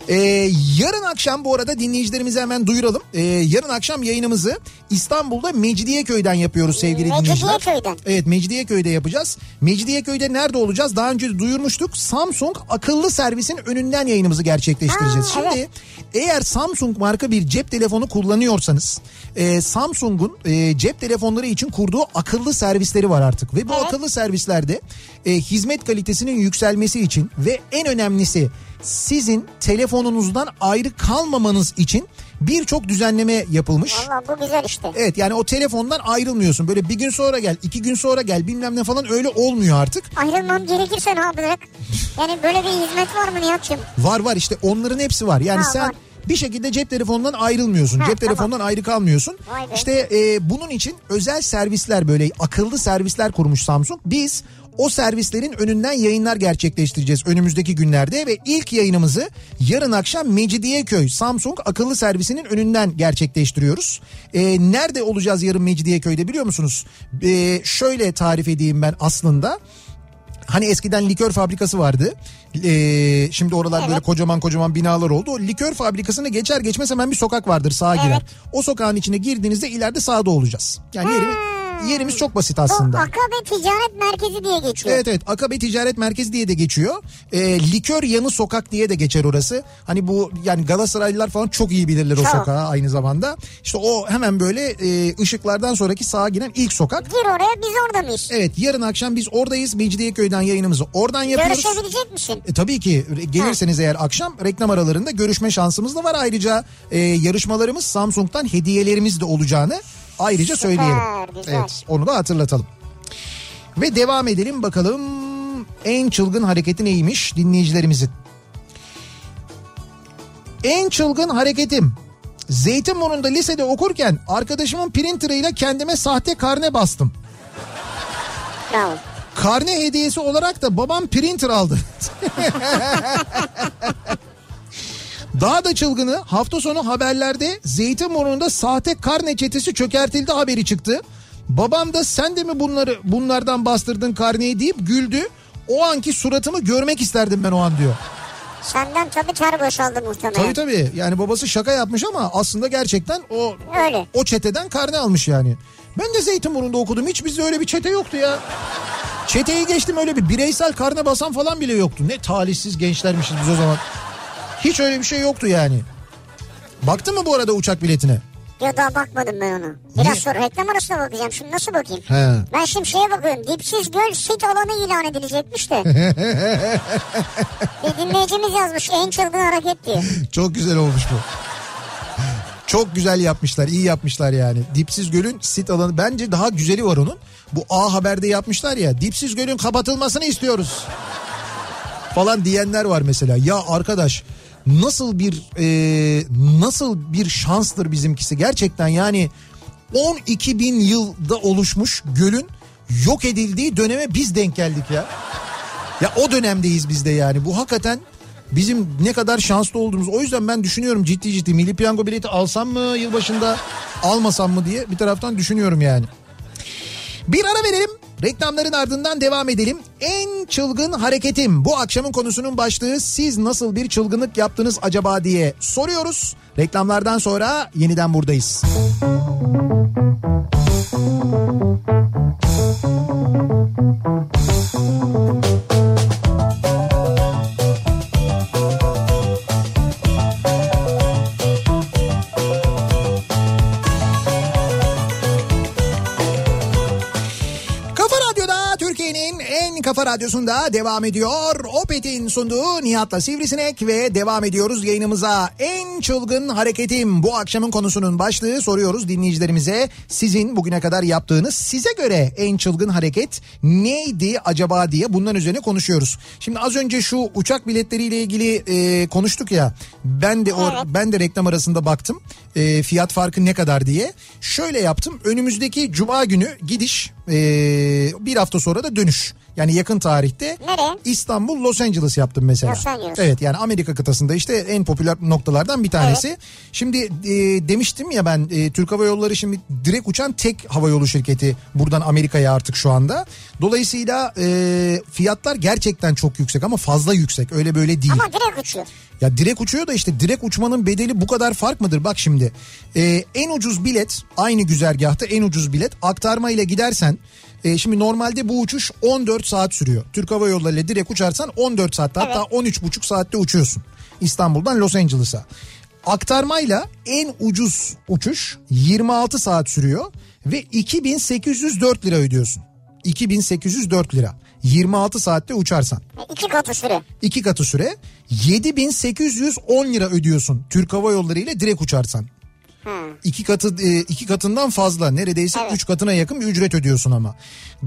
Ee, yarın akşam bu arada dinleyicilerimize hemen duyuralım. Ee, yarın akşam yayınımızı İstanbul'da Mecidiyeköy'den yapıyoruz sevgili dinleyiciler. Mecidiyeköy'den. Evet Mecidiyeköy'de yapacağız. Mecidiyeköy'de nerede olacağız? Daha önce duyurmuştuk. Samsung akıllı servisin önünden yayınımızı gerçekleştireceğiz. Ha, Şimdi evet. eğer Samsung marka bir cep telefonu kullanıyorsanız e, Samsung'un e, cep telefonları için kurduğu akıllı servisleri var artık. Ve bu Evet. akıllı servislerde e, hizmet kalitesinin yükselmesi için ve en önemlisi sizin telefonunuzdan ayrı kalmamanız için birçok düzenleme yapılmış. Valla bu güzel işte. Evet yani o telefondan ayrılmıyorsun. Böyle bir gün sonra gel, iki gün sonra gel bilmem ne falan öyle olmuyor artık. Ayrılmam gerekirse ne yapacak? Yani böyle bir hizmet var mı Nihat'cığım? Var var işte onların hepsi var. Yani Ha, sen var. Bir şekilde cep telefonundan ayrılmıyorsun. Ha, cep telefonundan ayrı kalmıyorsun. Be. İşte e, bunun için özel servisler böyle akıllı servisler kurmuş Samsung. Biz o servislerin önünden yayınlar gerçekleştireceğiz önümüzdeki günlerde ve ilk yayınımızı yarın akşam Mecidiyeköy Samsung akıllı servisinin önünden gerçekleştiriyoruz. E, nerede olacağız yarın Mecidiyeköy'de biliyor musunuz? E, şöyle tarif edeyim ben aslında. Hani eskiden likör fabrikası vardı. Ee, şimdi oralar Evet. böyle kocaman kocaman binalar oldu. O likör fabrikasını geçer geçmez hemen bir sokak vardır sağa girer. Evet. O sokağın içine girdiğinizde ileride sağda olacağız. Yani yerimiz, yerimiz çok basit aslında. Bu Akabe Ticaret Merkezi diye geçiyor. Evet evet Akabe Ticaret Merkezi diye de geçiyor. Ee, likör yanı sokak diye de geçer orası. Hani bu yani Galatasaraylılar falan çok iyi bilirler o Çok. sokağı aynı zamanda. İşte o hemen böyle e, ışıklardan sonraki sağa giren ilk sokak. Gir oraya biz orada mıyız? Evet yarın akşam biz oradayız. Mecidiyeköy'den yayınımızı oradan yapıyoruz. Görüşebilecek misin? E, tabii ki gelirseniz eğer akşam reklam aralarında görüşme şansımız da var. Ayrıca e, yarışmalarımız Samsung'dan hediyelerimiz de olacağını ayrıca söyleyelim. güzel. Evet onu da hatırlatalım. Ve devam edelim bakalım en çılgın hareketi neymiş dinleyicilerimizin. En çılgın hareketim. Zeytinburnu'nda lisede okurken arkadaşımın printerıyla kendime sahte karne bastım. Bravo. Karne hediyesi olarak da babam printer aldı. [LAUGHS] Daha da çılgını hafta sonu haberlerde Zeytinburnu'nda sahte karne çetesi çökertildi haberi çıktı. Babam da sen de mi bunları bunlardan bastırdın karneyi deyip güldü. O anki suratımı görmek isterdim ben o an diyor. Senden tabii ter boşaldı muhtemelen. Tabii tabii yani babası şaka yapmış ama aslında gerçekten o Öyle. o çeteden karne almış yani. Ben de Zeytinburnu'nda okudum hiç bizde öyle bir çete yoktu ya. Çeteyi geçtim öyle bir bireysel karne basan falan bile yoktu. Ne talihsiz gençlermişiz biz o zaman. Hiç öyle bir şey yoktu yani. Baktın mı bu arada uçak biletine? Ya daha bakmadım ben ona. Biraz Niye? sonra reklam arasına bakacağım. Şimdi nasıl bakayım? He. Ben şimdi şeye bakıyorum. Dipsiz göl sit alanı ilan edilecekmiş de. [LAUGHS] bir dinleyicimiz yazmış en çılgın hareket diye. Çok güzel olmuş bu. Çok güzel yapmışlar, iyi yapmışlar yani. Dipsiz Göl'ün sit alanı bence daha güzeli var onun. Bu A Haber'de yapmışlar ya. Dipsiz Göl'ün kapatılmasını istiyoruz. Falan diyenler var mesela. Ya arkadaş nasıl bir e, nasıl bir şanstır bizimkisi gerçekten yani 12 bin yılda oluşmuş gölün yok edildiği döneme biz denk geldik ya. Ya o dönemdeyiz biz de yani. Bu hakikaten bizim ne kadar şanslı olduğumuz. O yüzden ben düşünüyorum ciddi ciddi milli piyango bileti alsam mı yılbaşında almasam mı diye bir taraftan düşünüyorum yani. Bir ara verelim. Reklamların ardından devam edelim. En çılgın hareketim. Bu akşamın konusunun başlığı siz nasıl bir çılgınlık yaptınız acaba diye soruyoruz. Reklamlardan sonra yeniden buradayız. Kafa kafa radyosunda devam ediyor. Opet'in sunduğu Nihat'la Sivrisinek ve devam ediyoruz yayınımıza. En çılgın hareketim bu akşamın konusunun başlığı soruyoruz dinleyicilerimize. Sizin bugüne kadar yaptığınız size göre en çılgın hareket neydi acaba diye bundan üzerine konuşuyoruz. Şimdi az önce şu uçak biletleriyle ilgili e, konuştuk ya. Ben de o Evet. ben de reklam arasında baktım. E, fiyat farkı ne kadar diye. Şöyle yaptım. Önümüzdeki cuma günü gidiş e, bir hafta sonra da dönüş. Yani yakın tarihte Nereye? İstanbul Los Angeles yaptım mesela. Los Angeles. Evet yani Amerika kıtasında işte en popüler noktalardan bir tanesi. Şimdi e, demiştim ya ben e, Türk Hava Yolları şimdi direkt uçan tek havayolu şirketi buradan Amerika'ya artık şu anda. Dolayısıyla e, fiyatlar gerçekten çok yüksek ama fazla yüksek öyle böyle değil. Ama direkt uçuyor. Ya direkt uçuyor da işte direkt uçmanın bedeli bu kadar fark mıdır? Bak şimdi e, en ucuz bilet aynı güzergahta en ucuz bilet aktarma ile gidersen e, şimdi normalde bu uçuş 14 saat sürüyor. Türk Hava Yolları ile direkt uçarsan 14 saatte hatta 13,5 saatte uçuyorsun İstanbul'dan Los Angeles'a. Aktarmayla en ucuz uçuş 26 saat sürüyor ve 2804 lira ödüyorsun. 2804 lira. 26 saatte uçarsan. İki katı süre. iki katı süre 7810 lira ödüyorsun Türk Hava Yolları ile direkt uçarsan. İki katı e, iki katından fazla neredeyse Evet. üç katına yakın bir ücret ödüyorsun ama.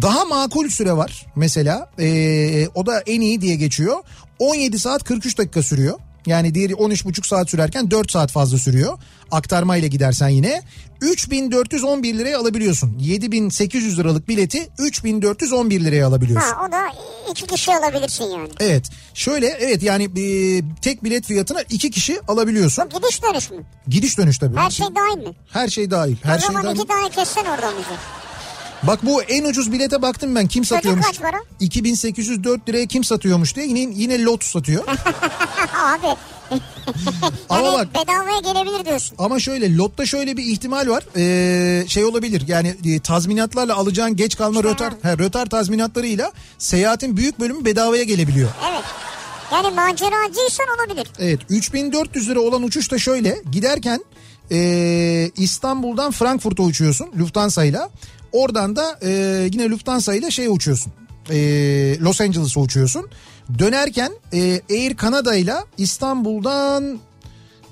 Daha makul süre var mesela e, o da en iyi diye geçiyor 17 saat 43 dakika sürüyor. Yani diğeri 13,5 saat sürerken 4 saat fazla sürüyor. Aktarma ile gidersen yine 3411 liraya alabiliyorsun. 7800 liralık bileti 3411 liraya alabiliyorsun. Ha o da iki kişi alabilirsin yani. Evet. Şöyle evet yani e, tek bilet fiyatına iki kişi alabiliyorsun. Gidiş dönüş mü? Gidiş dönüş tabii. Her şey dahil mi? Her şey dahil. Her o şey zaman dahil. iki tane kessen oradan bize. Bak bu en ucuz bilete baktım ben kim satıyormuş. kaç para? 2804 liraya kim satıyormuş diye yine yine Lotus satıyor. [LAUGHS] Abi. [LAUGHS] Ama yani bak bedavaya gelebilir diyorsun. ama şöyle lotta şöyle bir ihtimal var. Ee, şey olabilir yani e, tazminatlarla alacağın geç kalma rötar, he, rötar tazminatlarıyla seyahatin büyük bölümü bedavaya gelebiliyor. Evet. Yani maceracıysan olabilir. Evet 3400 lira olan uçuş da şöyle giderken e, İstanbul'dan Frankfurt'a uçuyorsun Lufthansa ile oradan da e, yine Lufthansa ile şey uçuyorsun. E, Los Angeles'a uçuyorsun. Dönerken e, Air Canada ile İstanbul'dan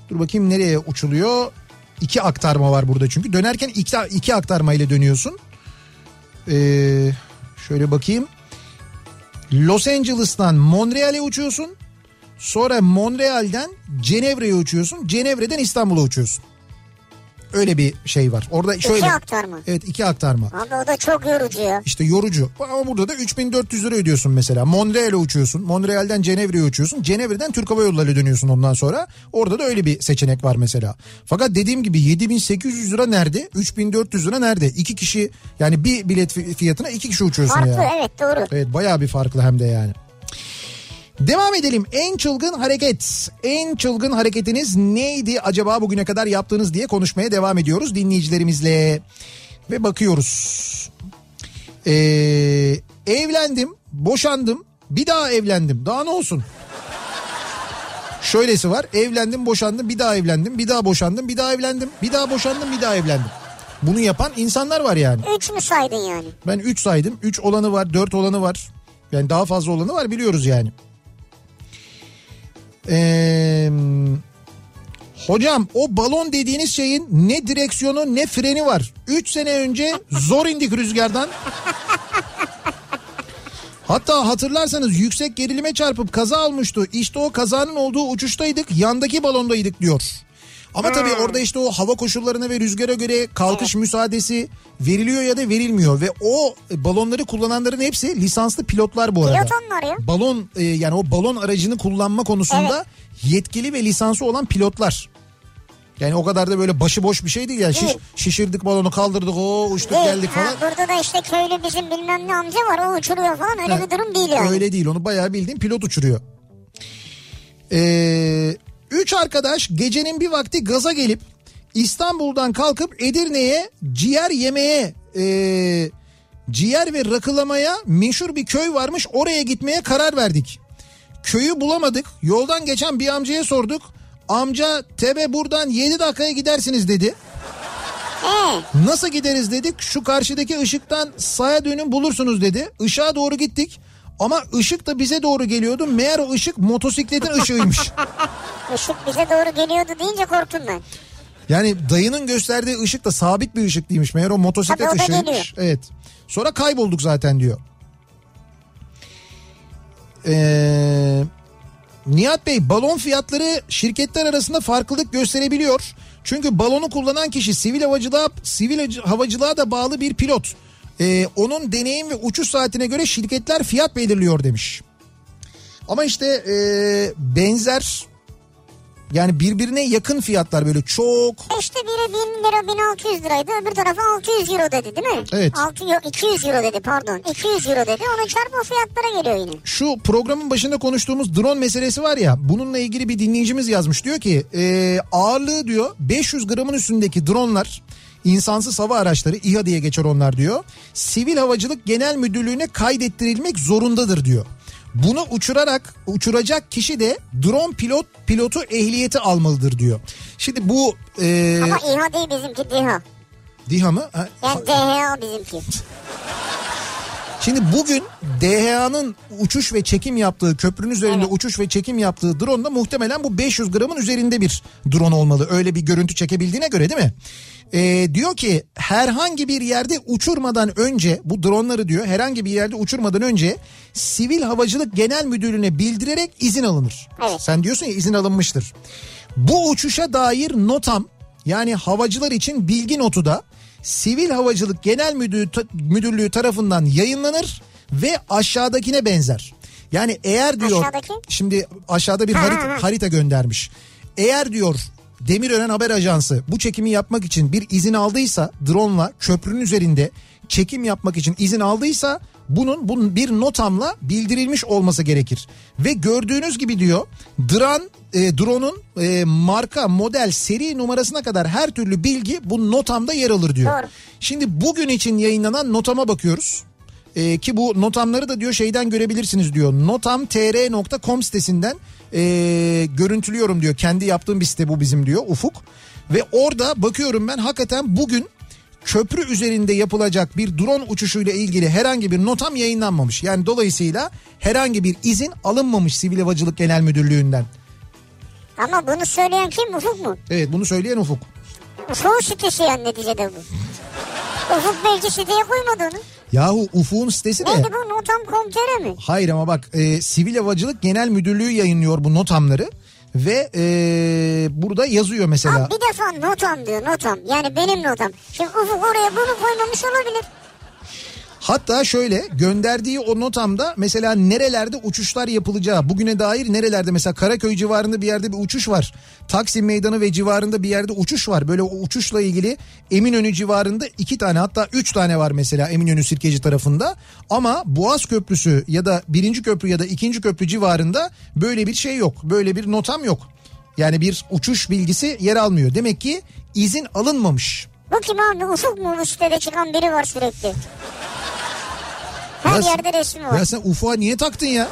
dur bakayım nereye uçuluyor? İki aktarma var burada çünkü. Dönerken iki, iki aktarma ile dönüyorsun. E, şöyle bakayım. Los Angeles'tan Montreal'e uçuyorsun. Sonra Montreal'den Cenevre'ye uçuyorsun. Cenevre'den İstanbul'a uçuyorsun. Öyle bir şey var. Orada şöyle. İki aktarma. Evet iki aktarma. Abi o da çok yorucu ya. İşte yorucu. Ama burada da 3400 lira ödüyorsun mesela. Montreal'e uçuyorsun. Montreal'den Cenevre'ye uçuyorsun. Cenevre'den Türk Hava Yolları'yla dönüyorsun ondan sonra. Orada da öyle bir seçenek var mesela. Fakat dediğim gibi 7800 lira nerede? 3400 lira nerede? İki kişi yani bir bilet fi- fiyatına iki kişi uçuyorsun Farklı yani. evet doğru. Evet bayağı bir farklı hem de yani. Devam edelim. En çılgın hareket. En çılgın hareketiniz neydi acaba bugüne kadar yaptığınız diye konuşmaya devam ediyoruz dinleyicilerimizle. Ve bakıyoruz. Ee, evlendim, boşandım, bir daha evlendim. Daha ne olsun? Şöylesi var. Evlendim, boşandım, bir daha evlendim, bir daha boşandım, bir daha evlendim, bir daha boşandım, bir daha evlendim. Bunu yapan insanlar var yani. Üç mü saydın yani? Ben 3 saydım. 3 olanı var, 4 olanı var. Yani daha fazla olanı var biliyoruz yani. Ee, hocam o balon dediğiniz şeyin ne direksiyonu ne freni var. 3 sene önce zor indik rüzgardan. Hatta hatırlarsanız yüksek gerilime çarpıp kaza olmuştu. İşte o kazanın olduğu uçuştaydık, yandaki balondaydık diyor. Ama tabii orada işte o hava koşullarına ve rüzgara göre kalkış müsaadesi veriliyor ya da verilmiyor ve o balonları kullananların hepsi lisanslı pilotlar bu arada. Pilot onlar ya. Balon e, yani o balon aracını kullanma konusunda yetkili ve lisansı olan pilotlar. Yani o kadar da böyle başıboş bir şey değil yani. Şiş- şişirdik balonu kaldırdık o uçtuk Değil. geldik Ha, falan. burada da işte köylü bizim bilmem ne amca var o uçuruyor falan öyle Ha, bir durum değil yani. Öyle değil onu bayağı bildiğin pilot uçuruyor. Ee, üç arkadaş gecenin bir vakti gaza gelip İstanbul'dan kalkıp Edirne'ye ciğer yemeye e, ciğer ve rakılamaya meşhur bir köy varmış oraya gitmeye karar verdik. Köyü bulamadık yoldan geçen bir amcaya sorduk. Amca tebe buradan 7 dakikaya gidersiniz dedi. Nasıl gideriz dedik. Şu karşıdaki ışıktan sağa dönün bulursunuz dedi. Işığa doğru gittik. Ama ışık da bize doğru geliyordu. Meğer o ışık motosikletin ışığıymış. [LAUGHS] ışık bize doğru geliyordu deyince korktum ben. Yani dayının gösterdiği ışık da sabit bir ışık değilmiş. Meğer o motosiklet Tabii o ışığıymış. geliyor. Evet. Sonra kaybolduk zaten diyor. Ee, Nihat Bey balon fiyatları şirketler arasında farklılık gösterebiliyor. Çünkü balonu kullanan kişi sivil havacılığa sivil havacılığa da bağlı bir pilot. Ee, onun deneyim ve uçuş saatine göre şirketler fiyat belirliyor demiş. Ama işte e, benzer Yani birbirine yakın fiyatlar böyle çok İşte biri 1000 lira 1600 liraydı öbür tarafa 600 euro dedi değil mi? Evet. 6, yok 200 euro dedi pardon 200 euro dedi onu çarp o fiyatlara geliyor yine. Şu programın başında konuştuğumuz drone meselesi var ya bununla ilgili bir dinleyicimiz yazmış diyor ki e, ağırlığı diyor 500 gramın üstündeki dronlar insansız hava araçları İHA diye geçer onlar diyor. Sivil Havacılık Genel Müdürlüğü'ne kaydettirilmek zorundadır diyor. Bunu uçurarak uçuracak kişi de drone pilot pilotu ehliyeti almalıdır diyor. Şimdi bu e, Ama İHA değil bizimki DİHA. DİHA mı? Ha, Yani DHA bizimki. [LAUGHS] Şimdi bugün DHA'nın uçuş ve çekim yaptığı köprünün üzerinde Evet. uçuş ve çekim yaptığı drone da muhtemelen bu 500 gramın üzerinde bir drone olmalı. Öyle bir görüntü çekebildiğine göre değil mi? Ee, diyor ki herhangi bir yerde uçurmadan önce bu dronları diyor herhangi bir yerde uçurmadan önce Sivil Havacılık Genel Müdürlüğü'ne bildirerek izin alınır. Evet. Sen diyorsun ya izin alınmıştır. Bu uçuşa dair notam yani havacılar için bilgi notu da Sivil Havacılık Genel Müdürlüğü, Müdürlüğü tarafından yayınlanır ve aşağıdakine benzer. Yani eğer diyor Aşağıdaki? şimdi aşağıda bir Ha, harita, ha, ha. harita göndermiş. Eğer diyor Demirören Haber Ajansı bu çekimi yapmak için bir izin aldıysa drone'la köprünün üzerinde çekim yapmak için izin aldıysa bunun bunun bir notamla bildirilmiş olması gerekir. Ve gördüğünüz gibi diyor dran e, drone'un e, marka, model, seri numarasına kadar her türlü bilgi bu notamda yer alır diyor. Doğru. Şimdi bugün için yayınlanan notama bakıyoruz. Ee, ki bu notamları da diyor şeyden görebilirsiniz diyor. notamtr.com sitesinden ee, görüntülüyorum diyor. Kendi yaptığım bir site bu bizim diyor Ufuk. Ve orada bakıyorum ben hakikaten bugün köprü üzerinde yapılacak bir drone uçuşuyla ilgili herhangi bir notam yayınlanmamış. Yani dolayısıyla herhangi bir izin alınmamış Sivil Havacılık Genel Müdürlüğü'nden. Ama bunu söyleyen kim Ufuk mu? Evet bunu söyleyen Ufuk. Ufuk'un sitesi yani neticede bu. Ufuk belki siteye koymadı onu. Yahu Ufuk'un sitesi de... Neydi bu notam.com.tr mi? Hayır ama bak e, Sivil Havacılık Genel Müdürlüğü yayınlıyor bu notamları ve e, burada yazıyor mesela. Abi bir defa notam diyor notam. Yani benim notam. Şimdi Ufuk oraya bunu koymamış olabilir. Hatta şöyle gönderdiği o notamda mesela nerelerde uçuşlar yapılacağı bugüne dair nerelerde mesela Karaköy civarında bir yerde bir uçuş var. Taksim Meydanı ve civarında bir yerde uçuş var. Böyle o uçuşla ilgili Eminönü civarında iki tane hatta üç tane var mesela Eminönü Sirkeci tarafında. Ama Boğaz Köprüsü ya da birinci köprü ya da ikinci köprü civarında böyle bir şey yok. Böyle bir notam yok. Yani bir uçuş bilgisi yer almıyor. Demek ki izin alınmamış. Bu kim abi Ufuk mu sitede çıkan biri var sürekli. Her Ya- yerde resmi var. Ya sen ufuğa niye taktın ya?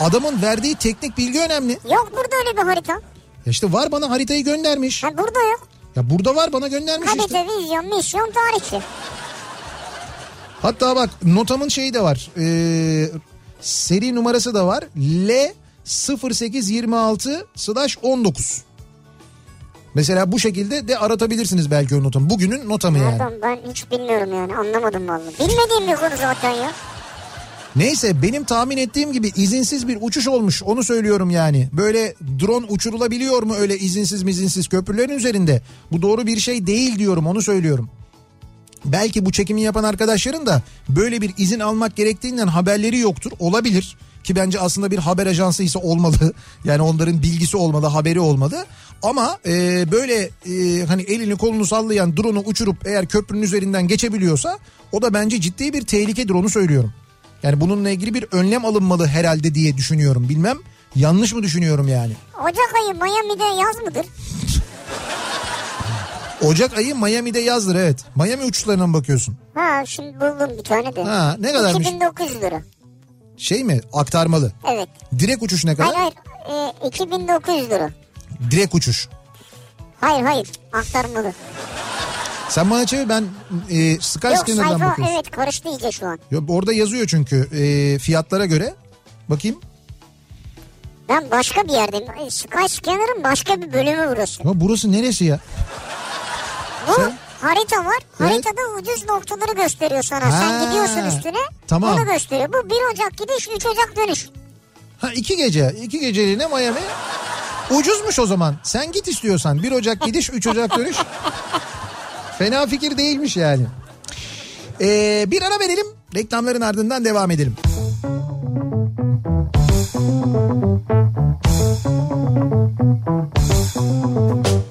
Adamın verdiği teknik bilgi önemli. Yok burada öyle bir harita. Ya işte var bana haritayı göndermiş. Ha burada yok. Ya burada var bana göndermiş işte. Harita, vizyon, misyon, tarihçi. Hatta bak notamın şeyi de var. Ee, seri numarası da var. L 0826 slash 19. Mesela bu şekilde de aratabilirsiniz belki o notamı. Bugünün notamı yani. Nereden ben hiç bilmiyorum yani anlamadım vallahi. Bilmediğim bir konu zaten ya. Neyse benim tahmin ettiğim gibi izinsiz bir uçuş olmuş onu söylüyorum yani. Böyle drone uçurulabiliyor mu öyle izinsiz mizinsiz köprülerin üzerinde? Bu doğru bir şey değil diyorum onu söylüyorum. Belki bu çekimi yapan arkadaşların da böyle bir izin almak gerektiğinden haberleri yoktur. Olabilir ki bence aslında bir haber ajansı ise olmalı. [LAUGHS] Yani onların bilgisi olmalı, haberi olmalı. Ama e, böyle e, hani elini kolunu sallayan drone'u uçurup eğer köprünün üzerinden geçebiliyorsa o da bence ciddi bir tehlikedir onu söylüyorum. Yani bununla ilgili bir önlem alınmalı herhalde diye düşünüyorum. Bilmem yanlış mı düşünüyorum yani. Ocak ayı Miami'de yaz mıdır? Ocak ayı Miami'de yazdır evet. Miami uçuşlarına mı bakıyorsun? Ha şimdi buldum bir tane de. Ha, ne kadarmış? 2900 lira. Şey mi aktarmalı? Evet. Direkt uçuş ne kadar? Hayır hayır. E, 2900 lira. Direkt uçuş. Hayır hayır. Aktarmalı. Sen bana çevir ben e, Yok Skyscanner'dan sayfa bakıyorsun. evet karıştı iyice şu an. Yok, orada yazıyor çünkü e, fiyatlara göre. Bakayım. Ben başka bir yerdeyim. Skyscanner'ın başka bir bölümü burası. Ama burası neresi ya? Bu Sen- harita var. Evet. Haritada ucuz noktaları gösteriyor sana. Ha, Sen gidiyorsun üstüne. tamam. Onu gösteriyor. Bu 1 Ocak gidiş 3 Ocak dönüş. Ha iki gece. iki geceliğine Miami. Ucuzmuş o zaman. Sen git istiyorsan. 1 Ocak gidiş 3 Ocak dönüş. [LAUGHS] Fena fikir değilmiş yani. Ee, bir ara verelim. Reklamların ardından devam edelim. Kafa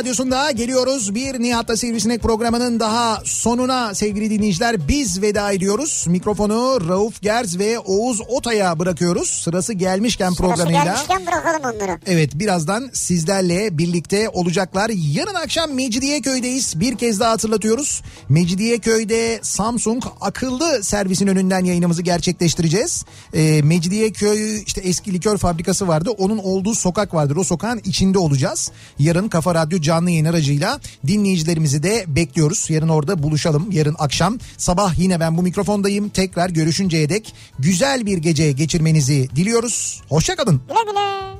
Radyosu'nda geliyoruz. Bir Nihat'ta Sivrisinek programının daha sonuna sevgili dinleyiciler biz veda ediyoruz. Mikrofonu Rauf Gerz ve Oğuz Otay'a bırakıyoruz. Sırası gelmişken Sırası programıyla. gelmişken bırakalım onları. Evet birazdan sizlerle birlikte olacaklar. Yarın akşam Mecidiyeköy'deyiz. Bir kez daha hatırlatıyoruz. Mecidiyeköy'de Samsung akıllı servisin önünden yayınımızı gerçekleştireceğiz. Ee, Mecidiyeköy işte eski likör fabrikası vardı. Onun olduğu sokak vardır. O sokağın içinde olacağız. Yarın Kafa Radyo canlı yayın aracıyla dinleyicilerimizi de bekliyoruz. Yarın orada buluşalım. Yarın akşam sabah yine ben bu mikrofondayım. Tekrar görüşünceye dek güzel bir gece geçirmenizi diliyoruz. Hoşçakalın. Güle güle.